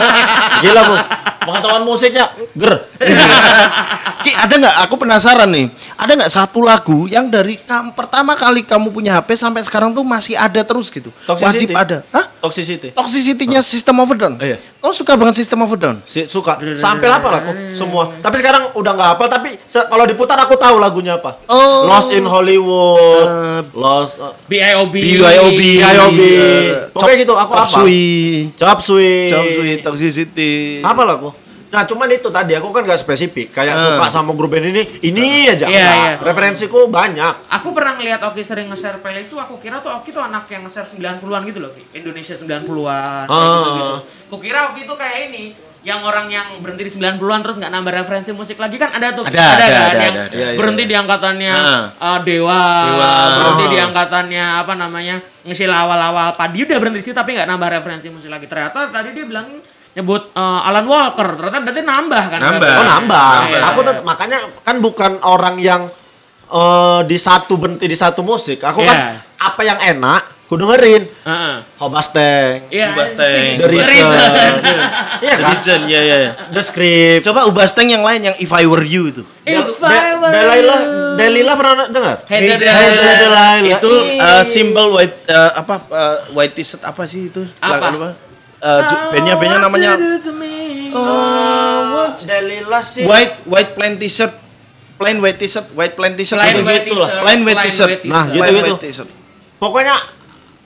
Speaker 1: <laughs>
Speaker 3: Gila, Bu. Pengetahuan musiknya ger. <laughs>
Speaker 1: Ki, ada nggak? Aku penasaran nih. Ada nggak satu lagu yang dari kam- pertama kali kamu punya HP sampai sekarang tuh masih ada terus gitu?
Speaker 3: Toxicity.
Speaker 1: Wajib ada. Hah?
Speaker 3: Toxicity.
Speaker 1: Toxicity-nya System of a Down.
Speaker 3: Iya.
Speaker 1: Kau suka banget System of a Down?
Speaker 3: Si, suka. Sampai apa lah aku semua. Tapi sekarang udah nggak hafal tapi kalau diputar aku tahu lagunya apa.
Speaker 1: Oh.
Speaker 3: Lost in Hollywood. Lost uh,
Speaker 2: BIOB.
Speaker 1: BYOB,
Speaker 3: BYOB.
Speaker 1: eh,
Speaker 3: Pokoknya
Speaker 1: Chop-
Speaker 3: gitu, aku
Speaker 1: Chop
Speaker 3: apa?
Speaker 1: Suey,
Speaker 3: Chop Suey.
Speaker 1: Chop Suey, Toxicity.
Speaker 3: Apa lah aku? Nah cuman itu tadi aku kan gak spesifik Kayak
Speaker 1: Eh.
Speaker 3: suka sama grup band ini Ini aja
Speaker 2: Iya,
Speaker 3: Enggak.
Speaker 2: iya.
Speaker 3: Referensiku banyak
Speaker 2: Aku pernah ngeliat Oki sering nge-share playlist tuh aku kira tuh Oki tuh anak yang nge-share 90-an gitu loh. Indonesia 90-an kayak
Speaker 3: Ah.
Speaker 2: gitu-gitu. Kukira Oki tuh kayak ini yang orang yang berhenti di 90-an terus nggak nambah referensi musik lagi kan ada tuh
Speaker 1: Ada,
Speaker 2: ada,
Speaker 1: ada,
Speaker 2: kan
Speaker 1: ada,
Speaker 2: yang
Speaker 1: ada, ada.
Speaker 3: Iya, iya,
Speaker 2: berhenti
Speaker 3: iya.
Speaker 2: di angkatannya
Speaker 1: Ah.
Speaker 2: uh, Dewa,
Speaker 1: Dewa.
Speaker 2: berhenti di
Speaker 3: Ah.
Speaker 2: angkatannya apa namanya ngesil awal-awal padi udah berhenti di situ tapi nggak nambah referensi musik lagi ternyata tadi dia bilang nyebut uh, Alan Walker ternyata berarti nambah kan
Speaker 1: Nambah.
Speaker 2: berarti.
Speaker 3: Oh nambah
Speaker 2: Iya,
Speaker 3: Aku
Speaker 2: iya.
Speaker 3: tetap Makanya kan bukan orang yang eh, Di satu berhenti di satu musik Aku
Speaker 2: Iya.
Speaker 3: kan Apa yang enak Ku dengerin
Speaker 2: Heeh.
Speaker 3: Hobasteng
Speaker 2: Iya.
Speaker 1: Ubasteng.
Speaker 3: The <laughs> Reason. Iya kan
Speaker 1: Reason, ya ya. ya.
Speaker 3: The Script
Speaker 1: Coba Ubasteng yang lain yang If I Were You itu.
Speaker 2: If
Speaker 3: Da-
Speaker 2: I were
Speaker 3: Delilah
Speaker 2: you.
Speaker 3: Delilah pernah dengar?
Speaker 2: Hey,
Speaker 3: Hey,
Speaker 2: Delilah.
Speaker 3: Delilah.
Speaker 1: Itu uh, simbol white uh, apa uh, white t-shirt apa sih itu?
Speaker 2: Apa?
Speaker 1: Uh, bandnya bandnya namanya
Speaker 3: Oh, Delilah sih
Speaker 1: white white plain t-shirt plain white t-shirt white plain t-shirt
Speaker 2: Plain white
Speaker 1: gitu lah.
Speaker 2: t-shirt,
Speaker 1: plain white t-shirt
Speaker 2: white
Speaker 3: Nah, gitu, gitu.
Speaker 1: white.
Speaker 3: Pokoknya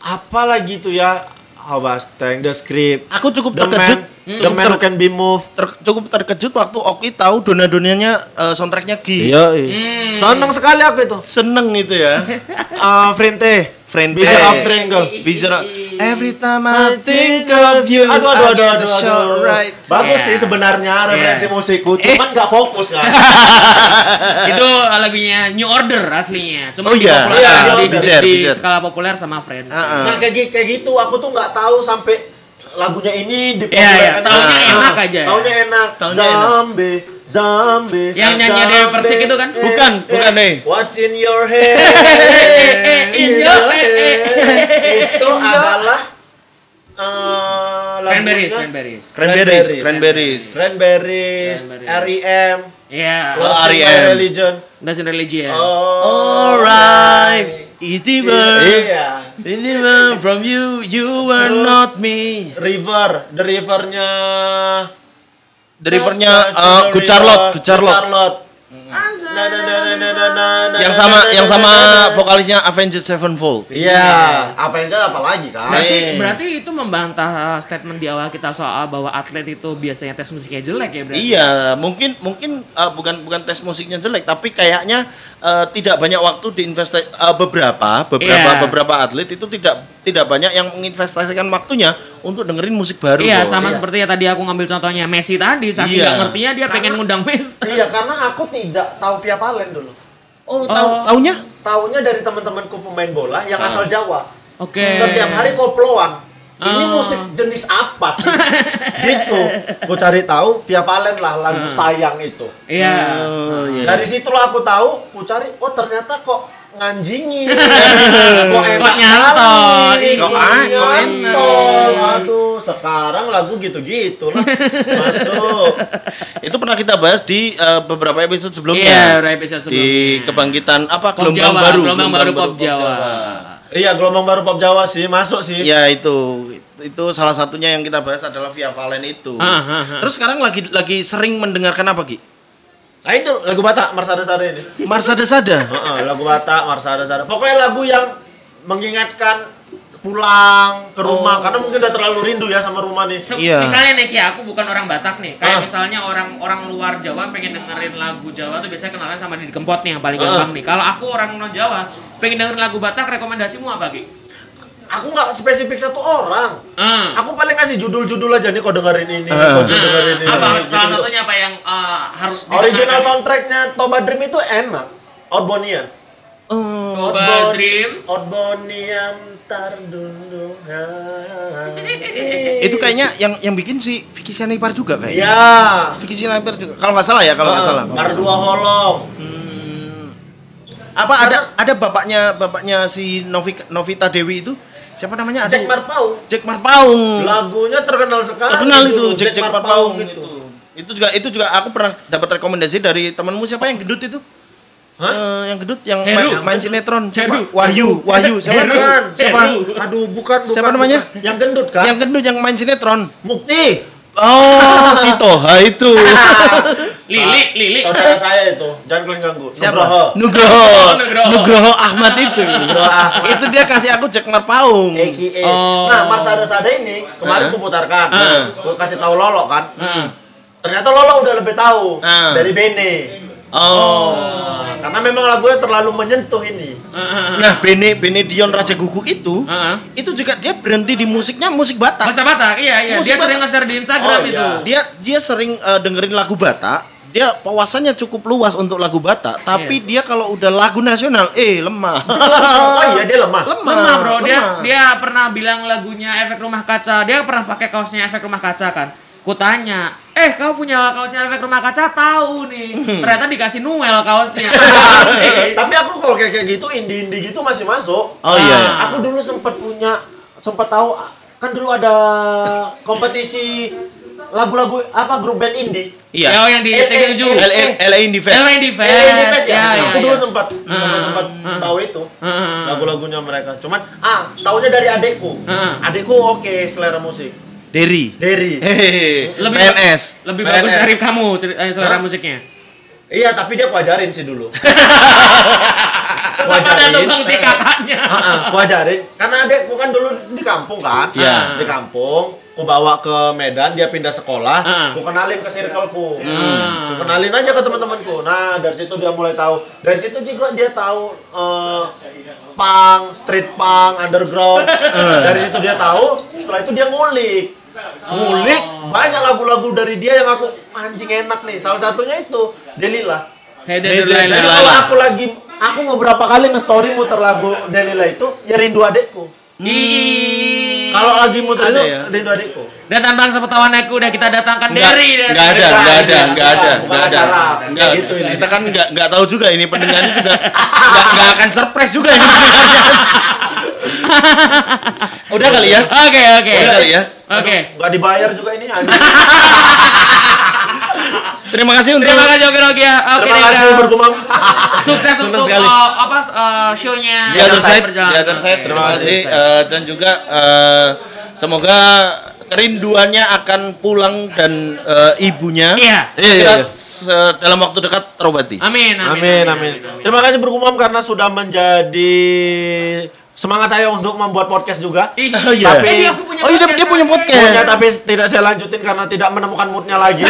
Speaker 3: apa lagi tuh ya Hobasteng, The Script
Speaker 1: Aku cukup
Speaker 3: The
Speaker 1: terkejut.
Speaker 3: Man, The Man Who Can Be Moved
Speaker 1: Ter- cukup terkejut waktu Oki tahu dona-donanya uh, soundtracknya Gi.
Speaker 3: Iya, iya. Seneng sekali aku itu.
Speaker 1: Seneng itu ya. <laughs>
Speaker 3: Eh, Frente.
Speaker 1: Friend
Speaker 3: Bisa
Speaker 1: eh,
Speaker 3: of Triangle.
Speaker 1: Bisa Every time I think of you
Speaker 3: Aduh, aduh,
Speaker 1: I
Speaker 3: aduh, aduh,
Speaker 1: the show
Speaker 3: aduh.
Speaker 1: right.
Speaker 3: Bagus
Speaker 2: Iya.
Speaker 3: sih sebenarnya referensi
Speaker 2: Iya.
Speaker 3: musikku, cuman nggak fokus kan. <laughs>
Speaker 2: itu lagunya New Order aslinya. Cuma
Speaker 1: Oh iya.
Speaker 2: dipopuler-
Speaker 3: Iya,
Speaker 2: di, di- di skala populer sama Friend.
Speaker 1: Ah,
Speaker 3: Nah, kayak, kayak gitu aku tuh nggak tahu sampai lagunya ini di
Speaker 2: Iya, iya. Taunya enak aja ya.
Speaker 3: Taunya enak.
Speaker 1: Taunya enak.
Speaker 3: Zombie, zombie.
Speaker 2: Yang nyanyi
Speaker 3: zombie,
Speaker 2: Persik itu kan?
Speaker 1: Bukan,
Speaker 3: eh,
Speaker 1: bukan, eh.
Speaker 3: What's in your head?
Speaker 2: in your head.
Speaker 3: Itu adalah eh,
Speaker 2: Cranberries, Cranberries.
Speaker 1: Cranberries, Cranberries.
Speaker 3: Cranberries,
Speaker 2: Cranberries.
Speaker 3: R.E.M.
Speaker 2: Iya.
Speaker 3: My
Speaker 1: R.E.M..
Speaker 3: Religion.
Speaker 2: That's in religion.
Speaker 3: Oh,
Speaker 1: Alright, it even,
Speaker 3: Iya.
Speaker 1: it even from you, you were not me.
Speaker 3: River, the rivernya
Speaker 1: Drivernya uh, Good Charlotte, Good Charlotte. Yang sama yang sama <laughs> vokalisnya Avenged Sevenfold.
Speaker 3: Iya, Avengers apalagi kan?
Speaker 2: Berarti, berarti itu membantah statement di awal kita soal bahwa atlet itu biasanya tes musiknya jelek ya berarti.
Speaker 1: Iya, mungkin mungkin uh, bukan bukan tes musiknya jelek, tapi kayaknya uh, tidak banyak waktu diinvestasi uh, beberapa beberapa
Speaker 2: Iya.
Speaker 1: beberapa atlet itu tidak tidak banyak yang menginvestasikan waktunya untuk dengerin musik baru.
Speaker 2: Iya,
Speaker 1: loh.
Speaker 2: sama
Speaker 3: Iya.
Speaker 2: seperti ya tadi aku ngambil contohnya Messi tadi, saking
Speaker 1: Iya.
Speaker 2: ngertinya dia pengen
Speaker 3: Karena-
Speaker 2: ngundang Messi.
Speaker 3: Iya, karena aku tidak tahu Via Valen dulu.
Speaker 1: Oh, tahu
Speaker 2: Oh.
Speaker 1: taunya?
Speaker 3: Taunya dari teman-temanku pemain bola yang
Speaker 1: Ah.
Speaker 3: asal Jawa.
Speaker 2: Oke.
Speaker 3: Setiap hari koploan. Ini
Speaker 2: Oh.
Speaker 3: musik jenis apa sih? <laughs> gitu. Ku cari tahu Via Valen lah lagu sayang itu.
Speaker 2: Iya.
Speaker 1: Oh, iya.
Speaker 3: Dari situlah aku tahu, ku cari oh ternyata kok nganjingi. <laughs> kok enak
Speaker 2: Kok nyantol,
Speaker 3: kali,
Speaker 1: kok ah, kok
Speaker 3: nyantol.
Speaker 1: enak.
Speaker 3: Aduh, sekarang lagu gitu-gitu lah. <laughs> Masuk.
Speaker 1: Itu pernah kita bahas di uh, beberapa episode sebelumnya.
Speaker 2: Iya, udah episode
Speaker 1: Di
Speaker 2: sebelumnya.
Speaker 1: kebangkitan apa
Speaker 2: Pop
Speaker 1: gelombang
Speaker 2: Jawa,
Speaker 1: baru,
Speaker 2: gelombang baru pop Jawa.
Speaker 3: Iya, gelombang baru pop Jawa sih, masuk sih.
Speaker 1: Ya itu itu salah satunya yang kita bahas adalah Via Valen itu.
Speaker 2: Ah, ah, ah.
Speaker 1: Terus sekarang lagi lagi sering mendengarkan apa Ki?
Speaker 3: Nah, ini lagu Batak Marsada Sada ini.
Speaker 1: Marsada Sada.
Speaker 3: Heeh, lagu Batak Marsada Sada. Pokoknya lagu yang mengingatkan pulang ke rumah karena mungkin udah terlalu rindu ya sama rumah nih.
Speaker 2: Se-
Speaker 1: Iya.
Speaker 2: Misalnya nih Ki, aku bukan orang Batak nih. Kayak misalnya orang orang luar Jawa pengen dengerin lagu Jawa tuh biasanya kenalan sama Didi Kempot nih yang paling
Speaker 3: Ah.
Speaker 2: gampang nih. Kalau aku orang non Jawa pengen dengerin lagu Batak, rekomendasimu apa Ki?
Speaker 3: Aku nggak spesifik satu orang.
Speaker 2: Ah.
Speaker 3: Aku paling kasih judul-judul aja nih kau dengerin ini,
Speaker 1: Ah.
Speaker 3: kau dengerin ini.
Speaker 2: apa
Speaker 3: gitu,
Speaker 2: salah
Speaker 3: gitu.
Speaker 2: satunya apa yang uh, harus
Speaker 3: Original soundtracknya Toba Dream itu enak. Outbonian.
Speaker 1: Oh,
Speaker 2: Toba Dream.
Speaker 3: Outbonian tardundung.
Speaker 1: itu kayaknya yang yang bikin si Vicky Sianipar juga kayaknya.
Speaker 3: Ya.
Speaker 1: Vicky Sianipar juga. Kalau nggak salah ya, kalau nggak salah. kalau nggak
Speaker 3: Mardua Holong.
Speaker 1: Apa ada ada bapaknya bapaknya si Novi, Novita Dewi itu? Siapa namanya?
Speaker 3: Jack
Speaker 1: Aduh.
Speaker 3: Marpaung.
Speaker 1: Jack Marpaung.
Speaker 3: Lagunya terkenal sekali.
Speaker 1: Terkenal itu Jack, Jack Marpaung
Speaker 3: itu.
Speaker 1: itu. Itu juga itu juga aku pernah dapat rekomendasi dari temanmu siapa yang gendut itu?
Speaker 3: Hah?
Speaker 1: Eh, yang gendut yang
Speaker 2: Heru.
Speaker 1: main, main sinetron siapa?
Speaker 2: Heru.
Speaker 1: Wahyu, Wahyu siapa?
Speaker 3: Bukan.
Speaker 1: Siapa?
Speaker 2: Heru.
Speaker 3: Aduh, bukan, bukan.
Speaker 1: Siapa namanya?
Speaker 3: bukan. Yang gendut kan?
Speaker 1: Yang gendut yang main sinetron.
Speaker 3: Mukti.
Speaker 1: Oh, si Toha itu. <laughs>
Speaker 2: Lili, Lili.
Speaker 3: Saudara saya itu. Jangan kalian ganggu. Nugroho.
Speaker 1: Nugroho.
Speaker 2: Nugroho.
Speaker 1: Nugroho Ahmad itu. <laughs>
Speaker 3: Nugroho Ahmad.
Speaker 1: itu dia kasih aku Jack Marpaung.
Speaker 3: AKA.
Speaker 2: Oh.
Speaker 3: Nah, Marsada Sada ini kemarin ku putarkan.
Speaker 1: Heeh.
Speaker 3: Ku kasih tahu Lolo kan.
Speaker 2: Heeh.
Speaker 3: Ternyata Lolo udah lebih tahu
Speaker 1: Heeh.
Speaker 3: dari Bene.
Speaker 1: Oh.
Speaker 3: Nah, karena memang lagunya terlalu menyentuh ini.
Speaker 1: Nah, Bene Bene Dion Raja Guguk itu,
Speaker 2: Heeh.
Speaker 1: itu juga dia berhenti di musiknya musik Batak.
Speaker 2: Bahasa Batak, iya iya.
Speaker 1: Musik
Speaker 2: Dia sering
Speaker 1: Batak.
Speaker 2: nge-share di Instagram
Speaker 3: Oh,
Speaker 2: itu.
Speaker 3: iya.
Speaker 1: Dia dia sering eh, dengerin lagu Batak. Dia wawasannya cukup luas untuk lagu Batak, tapi dia kalau udah lagu nasional, eh lemah. <laughs>
Speaker 3: oh iya dia lemah.
Speaker 1: lemah.
Speaker 2: Lemah bro, dia
Speaker 1: lemah.
Speaker 2: dia pernah bilang lagunya efek rumah kaca. Dia pernah pakai kaosnya efek rumah kaca kan. Ku tanya, eh kau punya kaosnya efek rumah kaca? Tahu nih. Ternyata dikasih Noel kaosnya. <laughs>
Speaker 3: Tapi aku kalau kayak kayak gitu indie-indie gitu masih masuk.
Speaker 1: Oh iya. iya.
Speaker 3: Aku dulu sempat punya sempat tahu kan dulu ada kompetisi lagu-lagu apa grup band indie.
Speaker 1: Iya.
Speaker 2: Oh yang di
Speaker 3: Eh, eh,
Speaker 2: T7.
Speaker 3: eh,
Speaker 1: LA LA Indie Fest.
Speaker 2: LA Indie Fest.
Speaker 3: Eh, indie Fest ya.
Speaker 2: Ya, ya,
Speaker 3: aku dulu
Speaker 2: ya.
Speaker 3: sempat sempat sempat
Speaker 2: ah,
Speaker 3: tahu itu lagu-lagunya mereka. Cuman ah, taunya dari adekku.
Speaker 2: Ah.
Speaker 3: Adekku oke selera musik.
Speaker 1: Derry.
Speaker 3: Derry.
Speaker 1: Hehehe.
Speaker 2: Lebih
Speaker 1: PNS.
Speaker 2: lebih bagus
Speaker 3: PNS.
Speaker 2: dari kamu eh, selera
Speaker 3: Hah?
Speaker 2: musiknya.
Speaker 3: Iya, tapi dia ku ajarin sih dulu. ku <laughs>
Speaker 2: Kenapa ada si kakaknya?
Speaker 3: Heeh, ku ajarin. Karena adekku kan dulu di kampung kan.
Speaker 1: Iya.
Speaker 3: Di kampung, ku bawa ke Medan, dia pindah sekolah,
Speaker 2: Ah.
Speaker 3: ku kenalin ke circleku.
Speaker 2: Ah.
Speaker 3: Ku kenalin aja ke teman-temanku. Nah, dari situ dia mulai tahu. Dari situ juga dia tahu eh, punk, street punk, underground. Dari situ dia tahu, setelah itu dia ngulik. Ngulik banyak lagu-lagu dari dia yang aku anjing enak nih. Salah satunya itu Delila.
Speaker 2: Hey, Dede
Speaker 3: Jadi kalau aku lagi aku beberapa kali nge-story muter lagu Delila itu ya rindu adekku.
Speaker 2: Ih.
Speaker 3: Kalau lagi muter itu
Speaker 1: ya?
Speaker 3: rindu adekku.
Speaker 2: Dan tanpa sepengetahuanku udah kita datangkan
Speaker 1: Enggak,
Speaker 2: Derry dan
Speaker 1: enggak ada, enggak ada, enggak ada, enggak ada.
Speaker 3: Kayak gitu ini.
Speaker 1: Kita kan enggak enggak tahu juga ini pendengarnya juga <laughs> enggak enggak akan surprise juga ini pendengarnya. <laughs> <laughs> Udah kali ya?
Speaker 2: Oke, oke.
Speaker 1: Udah kali ya?
Speaker 2: Oke.
Speaker 3: Enggak dibayar juga ini anjing. <laughs>
Speaker 1: Terima kasih untuk
Speaker 2: Terima kasih Oke Nokia. Oke,
Speaker 3: Terima kasih
Speaker 2: Dika.
Speaker 3: bergumam. <laughs>
Speaker 2: Sukses
Speaker 1: Senang
Speaker 2: untuk
Speaker 1: sekali.
Speaker 2: uh, apa uh, show-nya.
Speaker 1: di other side, di other side.
Speaker 2: Oke.
Speaker 1: Terima kasih. Eh, dan juga eh, semoga kerinduannya akan pulang dan eh, ibunya
Speaker 2: Iya.
Speaker 3: Iya, iya, iya.
Speaker 1: se- dalam waktu dekat terobati.
Speaker 2: Amin,
Speaker 3: Amin, amin. Terima kasih Bergumam karena sudah menjadi semangat saya untuk membuat podcast juga.
Speaker 2: Ih,
Speaker 1: Oh, iya.
Speaker 2: eh, dia punya
Speaker 1: Oh, iya, dia- dia punya podcast.
Speaker 3: Punya tapi tidak saya lanjutin karena tidak menemukan moodnya lagi.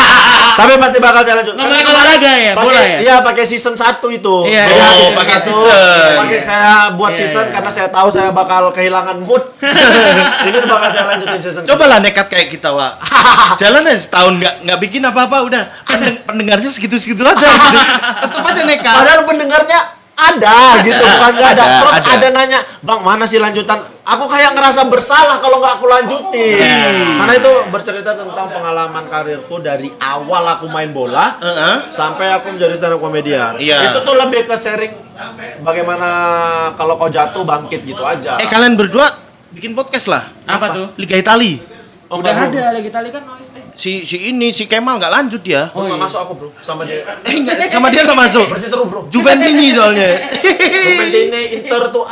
Speaker 3: <laughs> tapi pasti bakal saya lanjut. Karena
Speaker 2: olahraga ya,
Speaker 3: pakai-
Speaker 2: bola ya?
Speaker 3: Iya, pakai season 1 itu.
Speaker 2: Iya,
Speaker 3: Jadi
Speaker 2: iya.
Speaker 3: habis
Speaker 1: Oh, pakai
Speaker 3: satu,
Speaker 1: season.
Speaker 3: Pakai saya buat
Speaker 2: Iya,
Speaker 3: season
Speaker 2: iya.
Speaker 3: karena saya tahu saya bakal kehilangan mood. <laughs> Ini bakal saya lanjutin season.
Speaker 1: Cobalah nekat kayak kita, Wak. <laughs> Jalan aja setahun nggak nggak bikin apa-apa udah Pendeng- pendengarnya segitu-segitu aja. Tetap aja nekat.
Speaker 3: Padahal pendengarnya ada gitu bukan nggak ada.
Speaker 1: Ada,
Speaker 3: Terus
Speaker 1: ada.
Speaker 3: ada. nanya, "Bang, mana sih lanjutan?" Aku kayak ngerasa bersalah kalau nggak aku lanjutin. Karena itu bercerita tentang pengalaman karirku dari awal aku main bola
Speaker 1: Heeh.
Speaker 3: sampai aku menjadi stand up comedian.
Speaker 1: Iya.
Speaker 3: Itu tuh lebih ke sharing bagaimana kalau kau jatuh bangkit gitu aja.
Speaker 1: Eh kalian berdua bikin podcast lah.
Speaker 2: Apa tuh?
Speaker 1: Liga Itali.
Speaker 3: Oh,
Speaker 2: Udah ada lagi tali kan noise eh.
Speaker 1: Si si ini si Kemal nggak lanjut dia.
Speaker 3: Bro.
Speaker 2: Oh,
Speaker 3: Nggak
Speaker 2: iya.
Speaker 3: masuk aku, Bro, sama dia.
Speaker 1: Eh nggak sama dia nggak masuk.
Speaker 3: Bersih terus, Bro.
Speaker 1: Juventini soalnya. <laughs>
Speaker 3: Juventini Inter tuh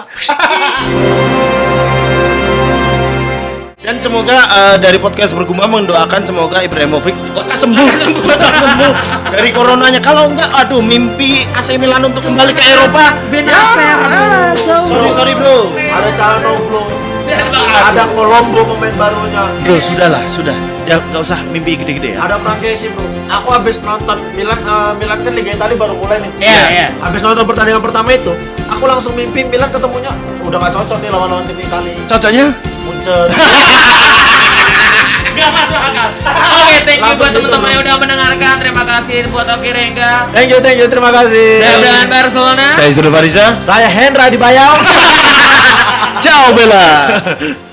Speaker 1: Dan semoga eh, dari podcast bergumam mendoakan semoga Ibrahimovic lekas sembuh, lekas sembuh dari coronanya. Kalau enggak, aduh mimpi AC Milan untuk kembali ke Eropa.
Speaker 2: Benacer. Ah, jauh.
Speaker 1: Sorry sorry bro.
Speaker 3: ada
Speaker 2: Biar Bang.
Speaker 3: Ada Colombo pemain barunya.
Speaker 1: Bro sudahlah sudah, Jangan nggak usah mimpi gede-gede ya.
Speaker 3: Ada Frankesi bro. Aku habis nonton Milan, eh, Milan kan Liga Italia baru mulai nih.
Speaker 2: Iya, iya.
Speaker 3: Habis nonton pertandingan pertama itu, aku langsung mimpi Milan ketemunya udah gak cocok nih lawan lawan tim Italia.
Speaker 1: Cocoknya?
Speaker 3: Munchen. <laughs>
Speaker 2: Gak masuk akal. Oke, thank you buat
Speaker 3: gitu,
Speaker 2: teman-teman yang udah mendengarkan. Terima kasih buat Oki Rengga.
Speaker 3: thank you, thank you, terima kasih.
Speaker 2: Saya Abraham Barcelona.
Speaker 1: Saya Yusuf Fariza.
Speaker 3: Saya Hendra di Bayau. <laughs>
Speaker 1: Ciao Bella. <laughs>